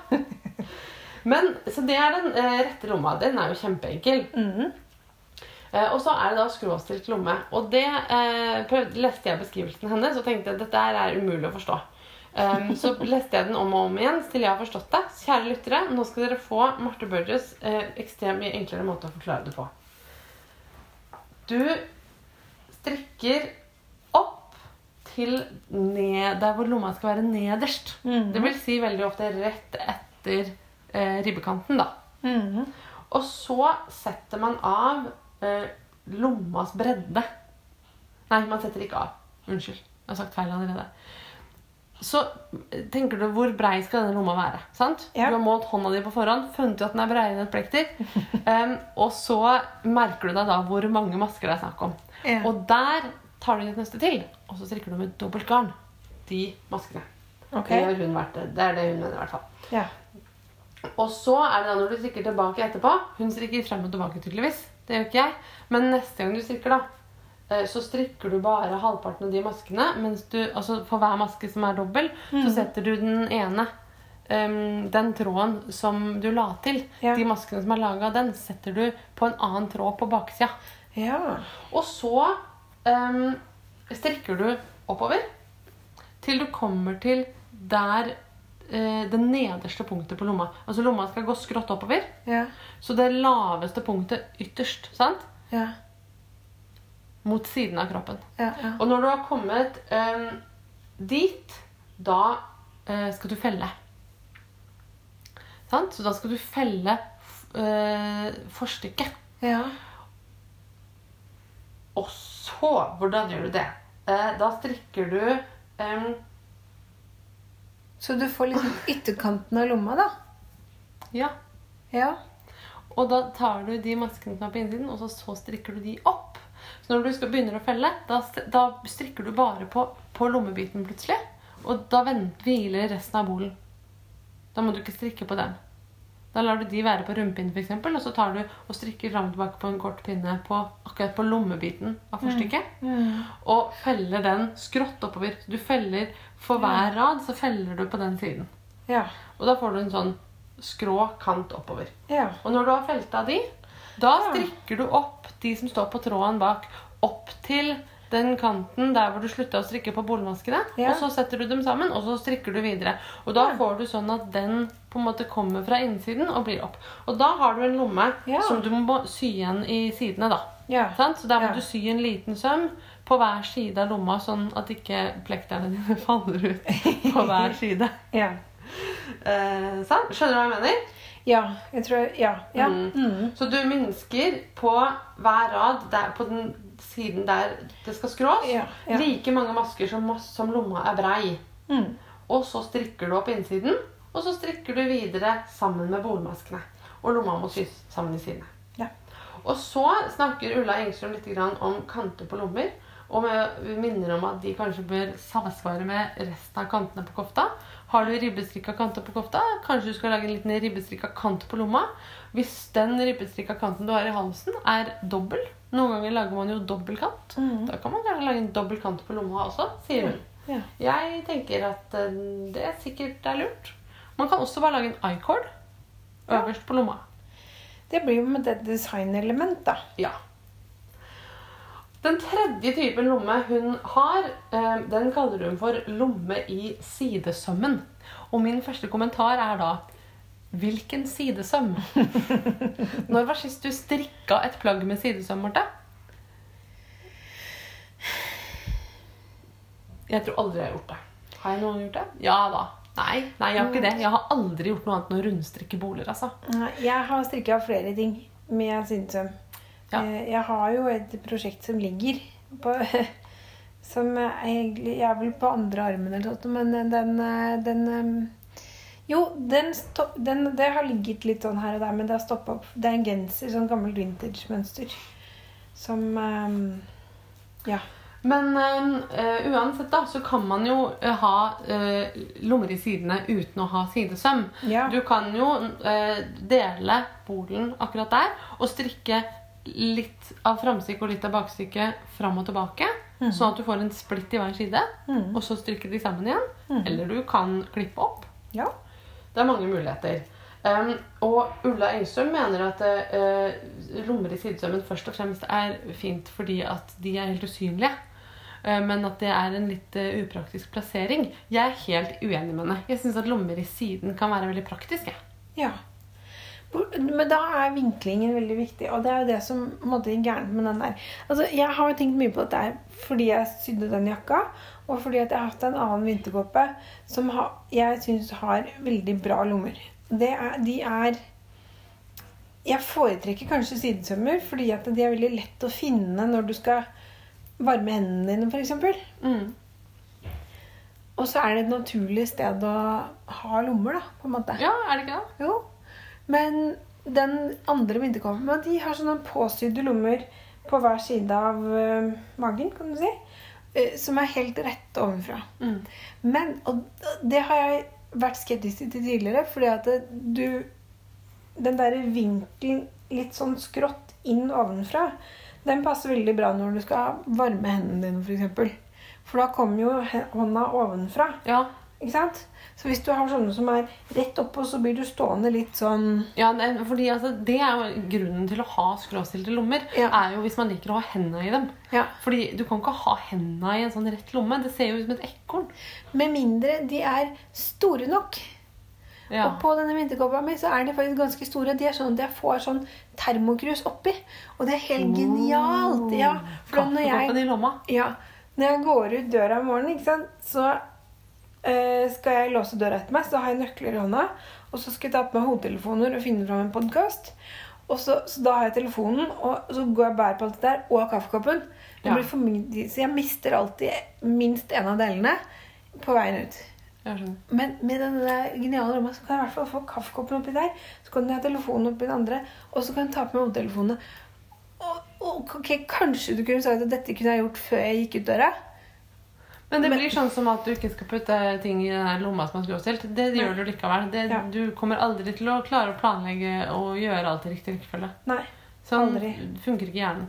Men, Så det er den eh, rette lomma. Den er jo kjempeenkel. Eh, og så er det da skråstilt lomme. Og det eh, prøvde, leste jeg beskrivelsen hennes og tenkte at dette er umulig å forstå. Um, så leste jeg den om og om igjen til jeg har forstått det. Kjære lyttere, nå skal dere få Marte Burgess eh, ekstremt mye enklere måte å forklare det på. Du strikker opp til ned, der hvor lomma skal være nederst. Mhm. Det vil si veldig ofte rett etter eh, ribbekanten, da. Mm. Og så setter man av eh, lommas bredde. Nei, man setter ikke av. Unnskyld. Jeg har sagt feil allerede. Så eh, tenker du hvor brei skal denne lomma være? sant? Ja. Du har målt hånda di på forhånd, funnet ut at den er breiere enn et plekter. Um, og så merker du deg da hvor mange masker det er snakk om. Ja. Og der tar du et neste til, og så strikker du med dobbelt garn. De maskene. Okay. Det, det er det hun mener i hvert fall. Ja. Og så er det da når du strikker tilbake etterpå Hun strikker frem og tilbake, tydeligvis. Det gjør ikke jeg. Men neste gang du strikker, da, eh, så strikker du bare halvparten av de maskene. Mens du, altså For hver maske som er dobbel, så setter du den ene um, Den tråden som du la til, Ja. de maskene som er laga av den, setter du på en annen tråd på baksida. ja. Og så um, strikker du oppover til du kommer til der eh, det nederste punktet på lomma. Altså Lomma skal gå skrått oppover, Ja. så det laveste punktet ytterst sant? Ja. mot siden av kroppen. Ja. ja. Og når du har kommet em, dit, da eh, skal du felle. Sant? Så da skal du felle eh, forstykket. ja. Og så, hvordan gjør du det? Eh, da strikker du Så du får liksom ytterkanten av lomma, da? Ja. Ja. Og da tar du de maskene som er på innsiden, og så, så strikker du de opp. Så når du skal begynner å felle, da, da strikker du bare på, på lommebiten plutselig. Og da vent, hviler resten av bolen. Da må du ikke strikke på den. Da lar du de være på rumpehinnen, f.eks., og så tar du og strikker fram og tilbake på en kort pinne på, akkurat på lommebiten av forstykket. Mm. Og feller den skrått oppover. Du feller for hver rad, så feller du på den siden. Ja. Og da får du en sånn skrå kant oppover. Ja. Og når du har felta de, da strikker du opp de som står på tråden bak, opp til den kanten der hvor du slutta å strikke på bolmaskene. Ja. Og så setter du dem sammen, og så strikker du videre. Og da Ja. får du sånn at den på en måte kommer fra innsiden og blir opp. Og da har du en lomme Ja. som du må sy igjen i sidene, da. Ja. Sant? Så der må du sy en liten søm på hver side av lomma, sånn at ikke plekterne dine faller ut på hver side. ja. Eh, sant? Skjønner du hva jeg mener? Ja, jeg tror Ja. ja. Mm. Mm. Så du minsker på hver rad der, på den siden der det skal skrås. Ja, ja. Like mange masker som, som lomma er brei. Mm. Og så strikker du opp innsiden, og så strikker du videre sammen med bolmaskene. Og lomma må sys sammen i sidene. Ja. Og så snakker Ulla Engstrøm litt om kanter på lommer. Og vi minner om at de kanskje bør samsvare med resten av kantene på kofta. Har du ribbestrikka kanter på kofta, kanskje du skal lage en liten ribbestrikka kant på lomma. Hvis den ribbestrikka kanten du har i halsen, er dobbel Noen ganger lager man jo dobbeltkant. Mm. Da kan man kanskje lage en dobbeltkant på lomma også, sier hun. Ja. Jeg tenker at eh, det sikkert er lurt. Man kan også bare lage en i-cord øverst på lomma. Det blir jo med det designelement, da. Ja. Den tredje typen lomme hun har, eh, den kaller hun for lomme i sidesømmen. Og min første kommentar er da Hvilken sidesøm? Når var sist du strikka et plagg med sidesøm, Marte? Jeg tror aldri jeg har gjort det. Har jeg noen gang gjort det? Ja da. Nei, nei, jeg har ikke det. Jeg har aldri gjort noe annet enn å rundstrikke boler. altså. Jeg har strikka flere ting med sidesøm. Ja. Eh, Jeg har jo et prosjekt som ligger på Som egentlig Jeg er vel på andre armen eller sånt, men den, eh, den eh, Jo, den, den Det har ligget litt sånn her og der, men det har stoppa opp. Det er en genser, sånn gammelt vintage-mønster. Som um, Ja. Men uh, uansett da, så kan man jo eh, ha uh, lommer i sidene uten å ha sidesøm. Ja. Du kan jo uh, dele bolen akkurat der og strikke litt av framstykket og litt av bakstykket fram og tilbake. Sånn at du får en splitt i hver side, mm. og så strikke de sammen igjen. Mm. Eller du kan klippe opp. ja. Det er mange muligheter. Um, og Ulla Engstrøm mener at uh, lommer i sidesømmen først og fremst er fint fordi at de er helt usynlige. Uh, men at det er en litt uh, upraktisk plassering. Jeg er helt uenig med henne. Jeg syns at lommer i siden kan være veldig praktisk. Ja. Men da er vinklingen veldig viktig, og det er jo det som måtte en gærent med den der. Altså, jeg har tenkt mye på dette fordi jeg sydde den jakka, og fordi at jeg har hatt en annen vinterkåpe som ha, jeg syns har veldig bra lommer. Det er, de er Jeg foretrekker kanskje sidesømmer fordi at de er veldig lett å finne når du skal varme hendene dine, f.eks. Mm. Og så er det et naturlig sted å ha lommer, da, på en måte. Ja, er det ikke det? Jo, men den andre vinterkåpen de har sånne påsydde lommer på hver side av eh, magen, kan du si. Eh, som er helt rett ovenfra. Mm. Men, og det har jeg vært skeptisk til tidligere, fordi at du Den derre vinkelen litt sånn skrått inn ovenfra, den passer veldig bra når du skal varme hendene dine, f.eks. For, for da kommer jo hånda ovenfra. Ja. Ikke sant? Så hvis du har sånne som er rett oppå, så blir du stående litt sånn Ja, fordi altså, det er jo grunnen til å ha skråstilte lommer. Ja. er jo hvis man liker å ha hendene i dem. Ja. Fordi du kan ikke ha hendene i en sånn rett lomme. Det ser jo ut som et ekorn. Med mindre de er store nok. Ja. Og på denne vinterkåpa mi så er de faktisk ganske store. De er sånn at jeg får sånn termokrus oppi. Og det er helt genialt. Ja, for når jeg, ja, når jeg går ut døra om morgenen, så skal jeg låse døra etter meg. Så har jeg nøkler i hånda. Og så skal jeg ta på meg hodetelefoner og finne fram en podkast. Så, så da har jeg telefonen, og så går jeg og bærer på alt det der, og kaffekoppen. Det Ja. så jeg mister alltid minst en av delene på veien ut. Men med den geniale rommet så kan jeg i hvert fall få kaffekoppen oppi der. Så kan jeg ha telefonen oppi den andre, og så kan jeg ta på meg hodetelefonene. Og, og ok, Kanskje du kunne sagt at dette kunne jeg gjort før jeg gikk ut døra? Men det blir sånn som at du ikke skal putte ting i den lomma som er skråstilt. Det gjør du likevel. Det, Ja. Du kommer aldri til å klare å planlegge og gjøre alt i riktig rekkefølge. Nei. Sånn Aldri. funker ikke hjernen.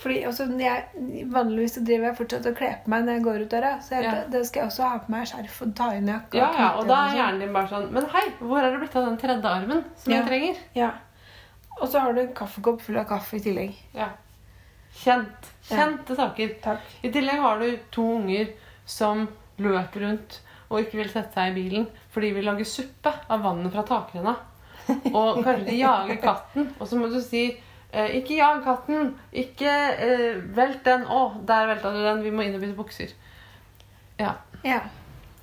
Fordi også, jeg, Vanligvis så driver jeg fortsatt og kler på meg når jeg går ut døra. Så jeg, Ja. da skal jeg også ha på meg skjerf og ta inn jakka. Ja, ja, og da er hjernen din bare sånn Men hei, hvor er det blitt av den tredje armen som Ja. jeg trenger? Ja. Og så har du en kaffekopp full av kaffe i tillegg. Ja. Kjent. Kjente saker. Takk. I tillegg har du to unger som løper rundt og ikke vil sette seg i bilen fordi de vil lage suppe av vannet fra takrenna. Og kanskje de jager katten, og så må du si eh, ikke jag katten, ikke eh, velt den. Å, der velta du den. Vi må inn og bytte bukser. Ja. Ja.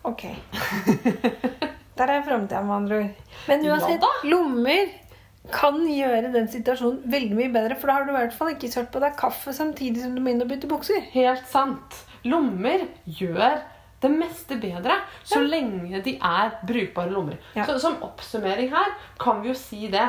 Ok. Der er framtida, med andre ord. Men uansett, lommer kan gjøre den situasjonen veldig mye bedre. For da har du i hvert fall ikke sølt på deg kaffe samtidig som du må inn og bytte bukser. Helt sant. Lommer gjør det meste bedre så lenge de er brukbare lommer. Ja. Så Som oppsummering her kan vi jo si det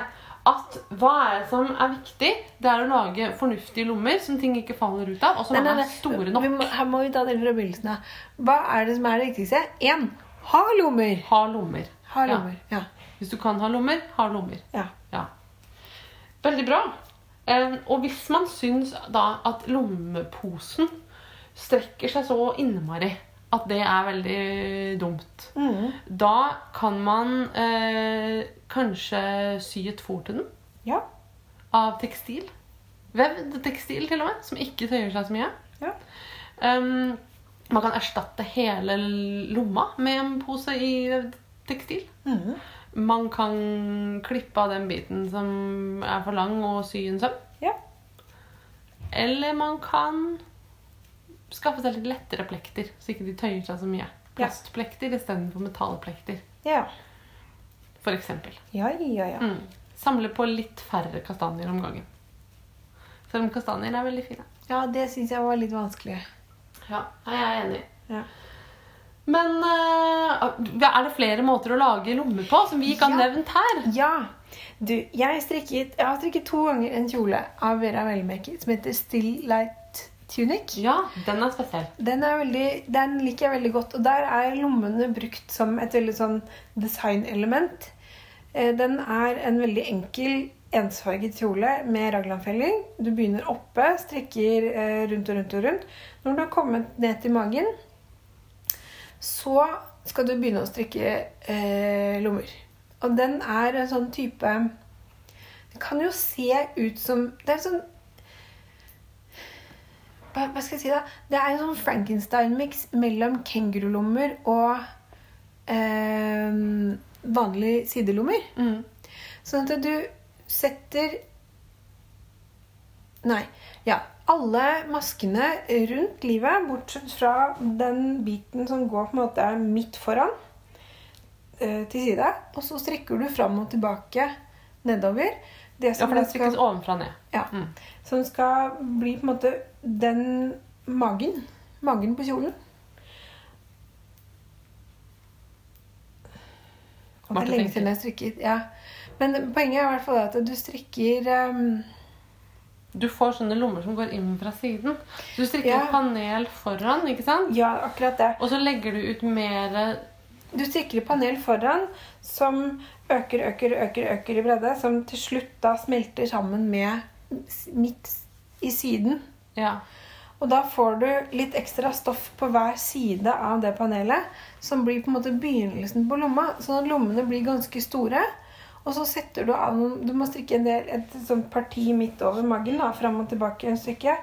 at hva er det som er viktig? Det er å lage fornuftige lommer som ting ikke faller ut av, og som Nei, nei, nei. er store nok. må, her må vi ta det fra begynnelsen av. Hva er det som er det viktigste? Én. Ha lommer. Ha lommer. Ha Ja. lommer. Ja. Hvis du kan ha lommer, ha lommer. ja. Veldig bra. Og hvis man syns da at lommeposen strekker seg så innmari at det er veldig dumt, Mm. da kan man eh, kanskje sy et fòr til den ja. av tekstil. Vevd tekstil, til og med, som ikke tøyer seg så mye. Ja. Um, man kan erstatte hele lomma med en pose i vevd tekstil. Mm. Man kan klippe av den biten som er for lang, og sy en søm. Ja. Eller man kan skaffe seg litt lettere plekter, så ikke de tøyer seg så mye. Plastplekter istedenfor metallplekter, Ja. for eksempel. Ja, ja, ja. Mm. Samle på litt færre kastanjer om gangen. Selv om kastanjer er veldig fine. Ja, det syns jeg var litt vanskelig. Ja, jeg er enig. Ja. Men eh, er det flere måter å lage lommer på som vi ikke har Ja. nevnt her? Ja. Du, jeg, strikket, jeg har strikket to ganger en kjole av Vera Wellmaker som heter Still Light Tunic. Ja, den er spesiell. Den, er veldig, den liker jeg veldig godt. Og der er lommene brukt som et veldig sånn designelement. Eh, Den er en veldig enkel ensfarget kjole med raglanfelling. Du begynner oppe, strikker eh, rundt og rundt og rundt. Når du har kommet ned til magen, så skal du begynne å strikke eh, lommer. Og den er en sånn type Det kan jo se ut som Det er sånn hva, hva skal jeg si da? Det er en sånn Frankenstein-mix mellom kengurulommer og eh, vanlige sidelommer. Mm. Sånn at du setter Nei. Ja. Alle maskene rundt livet, bortsett fra den biten som går på en måte midt foran, eh, til side. Og så strekker du fram og tilbake nedover. Det Ja, for den strekkes skal, ovenfra og ned. ja, Mm. som skal bli på en måte den magen. Magen på kjolen. Og det er lenge siden jeg strikket. Ja. Men poenget er i hvert fall at du strikker ehm, Du får sånne lommer som går inn fra siden. Så du strikker Ja. et panel foran, ikke sant? Ja, akkurat det. Og så legger du ut mer Du strikker et panel foran som øker, øker, øker, øker i bredde, som til slutt da smelter sammen med midt i siden. Ja. Og da får du litt ekstra stoff på hver side av det panelet, som blir på en måte begynnelsen på lomma, sånn at lommene blir ganske store. Og så setter du av noen Du må strikke en del, et sånt parti midt over magen, da, fram og tilbake en stykke.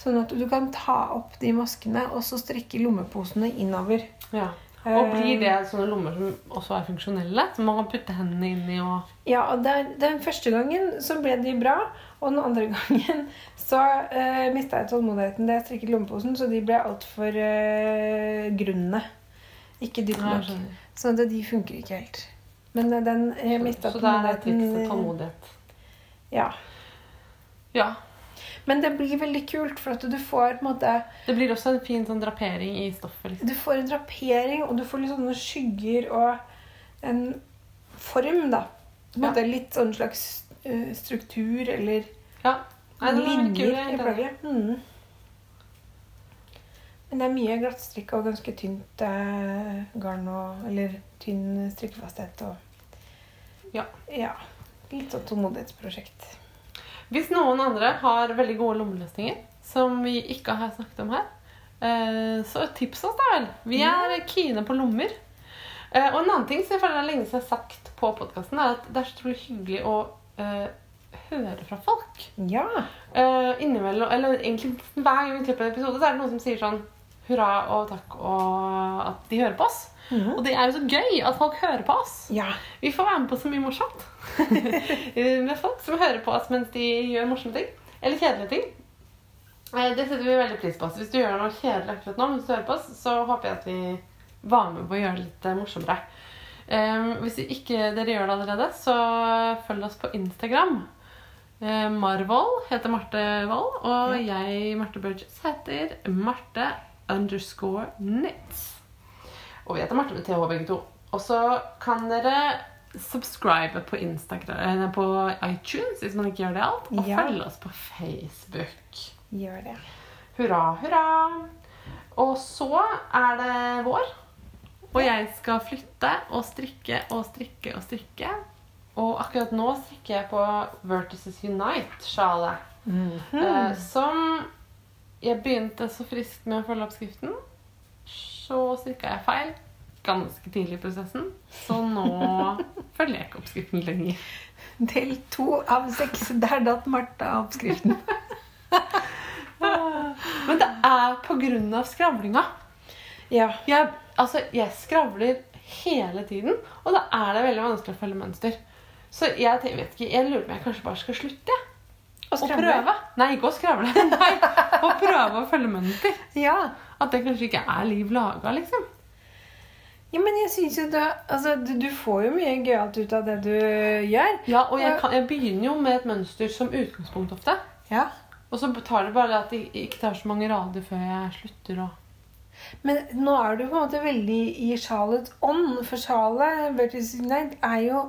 Sånn at du kan ta opp de maskene og så strikke lommeposene innover. ja. Og Eh, blir det sånne lommer som også er funksjonelle? Som man kan putte hendene inn i og Ja, og der, Den første gangen så ble de bra, og den andre gangen så uh, mista jeg tålmodigheten da jeg strikket lommeposen, så de ble altfor uh, grunne. Ikke dype nok. Sånn at de funker ikke helt. Men eh, den jeg mista Så der er trikset tålmodighet. Ja. Ja. Men det blir veldig kult, for at du får på en måte Det blir også en fin sånn drapering i stoffet. liksom. Du får en drapering, og du får litt sånne skygger og en form, da. På en Ja. måte Litt sånn slags eh, struktur eller Ja. Nei, er linjer er i plagget. Mm. Men det er mye glattstrikk og ganske tynt eh, garn og Eller tynn strikkefasthet og Ja. ja. Litt sånn tålmodighetsprosjekt. Hvis noen andre har veldig gode lommeløsninger som vi ikke har snakket om her, eh, så tips oss, da vel. Vi er kine på lommer. Eh, Og en annen ting som jeg føler er lenge siden jeg har sagt på podkasten, er at det er så utrolig hyggelig å eh, høre fra folk. Ja. Eh, innimellom, eller egentlig hver gang vi klipper en episode, så er det noen som sier sånn hurra og takk og at de hører på oss. Mm. Og det er jo så gøy at folk hører på oss. Ja. Vi får være med på så mye morsomt med folk som hører på oss mens de gjør morsomme ting. Eller kjedelige ting. Eh, Det setter vi veldig pris på. Så hvis du gjør noe kjedelig akkurat nå, mens du hører på oss, så håper jeg at vi var med på å gjøre det litt eh, morsommere. Hvis ikke dere gjør det allerede, så følg oss på Instagram. Eh, Marvold heter Marte Wold, og jeg, Marte Burgess, heter Marte underscore knits. Og vi heter Marte med TH begge to. Og så kan dere subscribe på Instagram, på iTunes hvis man ikke gjør det alt, og Ja. følge oss på Facebook. Gjør det. Hurra, hurra. Og så er det vår. Og jeg skal flytte og strikke og strikke og strikke. Og akkurat nå strikker jeg på Vertices Unite-sjalet. eh, som jeg begynte så friskt med å følge oppskriften. Så strikka jeg feil ganske tidlig i prosessen. Så nå følger jeg ikke oppskriften lenger. Del to av seks. Der datt Martha av oppskriften. Men det er på grunn av skravlinga. Ja. Jeg, altså, jeg skravler hele tiden, og da er det veldig vanskelig å følge mønster. Så jeg, vet ikke, jeg lurer på om jeg kanskje bare skal slutte. jeg. Og prøve. Nei, ikke å skravle. Nei, å prøve å følge mønster. Ja. At det kanskje ikke er liv laga, liksom. ja, men jeg synes jo da Altså, du, du får jo mye gøyalt ut av det du gjør. Ja, og jeg, kan, jeg begynner jo med et mønster som utgangspunkt ofte. Ja. Og så tar det bare at det ikke tar så mange rader før jeg slutter å Men nå er du på en måte veldig i sjalets ånd. For sjalet er jo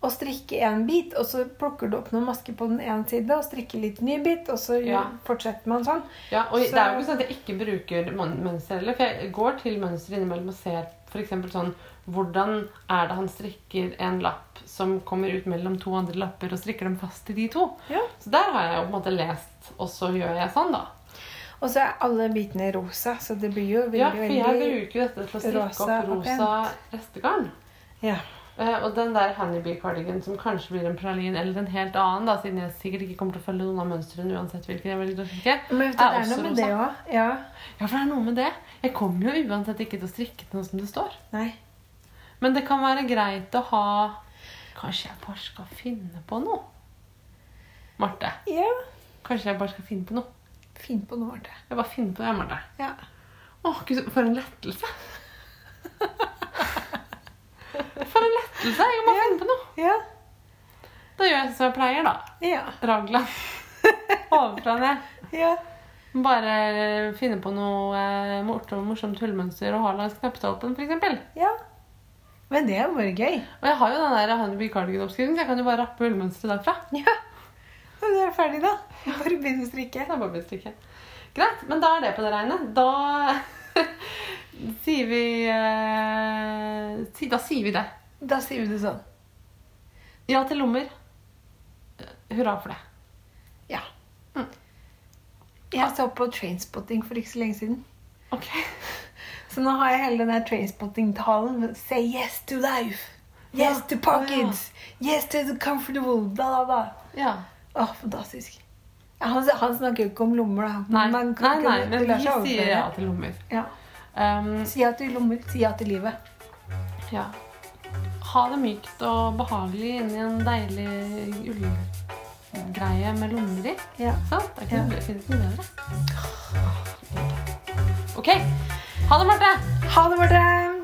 å strikke en bit, og så plukker du opp noen masker på den ene side og strikker litt ny bit, og så Ja. fortsetter man sånn. Ja, og Så- det er jo ikke sånn at jeg ikke bruker mønster heller. For jeg går til mønster innimellom og ser f.eks. sånn Hvordan er det han strikker en lapp som kommer ut mellom to andre lapper, og strikker dem fast i de to? Ja. Så der har jeg jo på en måte lest, og så gjør jeg sånn, da. Og så er alle bitene rosa, så det blir jo veldig, veldig Ja, for jeg bruker jo dette til å strikke rosa opp rosa restegarn. Ja. Eh, og den der honeybee-cardigan som kanskje blir en pralin eller en helt annen, da, siden jeg sikkert ikke kommer til å følge noen av mønstrene uansett hvilken jeg velger å strikke. Men vet du, det er også noe med rosa. det òg. Ja. Ja, for det er noe med det. Jeg kommer jo uansett ikke til å strikke noe som det står. Nei. Men det kan være greit å ha Kanskje jeg bare skal finne på noe? Marte. Ja. Kanskje jeg bare skal finne på noe? Finn på noe, Marte. Jeg bare finner på det, Marte. Ja. Å, gud, for en lettelse. For en lettelse. Jeg må finne på noe. Ja. Da gjør jeg som jeg pleier, da. Ja. Ragla. Ovenfra og ned. ja. Bare finne på noe eh, morsomt, morsomt hullmønster og ha langs knappestolpen, f.eks. ja. Men det er jo bare gøy. Og jeg har jo den der Honeybee cardigan-oppskriften, så jeg kan jo bare rappe hullmønsteret derfra. Ja. Da er ferdig, da. Bare begynn å strikke. Bare å strikke. Greit, men da er det på det regnet. Da sier vi eh, Da sier vi det. Da sier vi det sånn. Ja til lommer. Hurra for det. Ja. Jeg så på Trainspotting for ikke så lenge siden. Ok. Så nå har jeg hele den der Trainspotting-talen. Say yes to life. Yes Ja. to pockets. Yes to the comfortable. Bla, bla, bla. Ja. Åh, fantastisk. Han, han snakker jo ikke om lommer, da. Nei, nei, nei, men vi sier ja til lommer. Ja. Um, Si ja til lommer, si ja til livet. ja. Ha det mykt og behagelig inni en deilig ullgreie med lommer i. Ja. Sant? Det er ikke Ja. noe, bedre. Ok. Ha det, Marte! Ha det, Marte!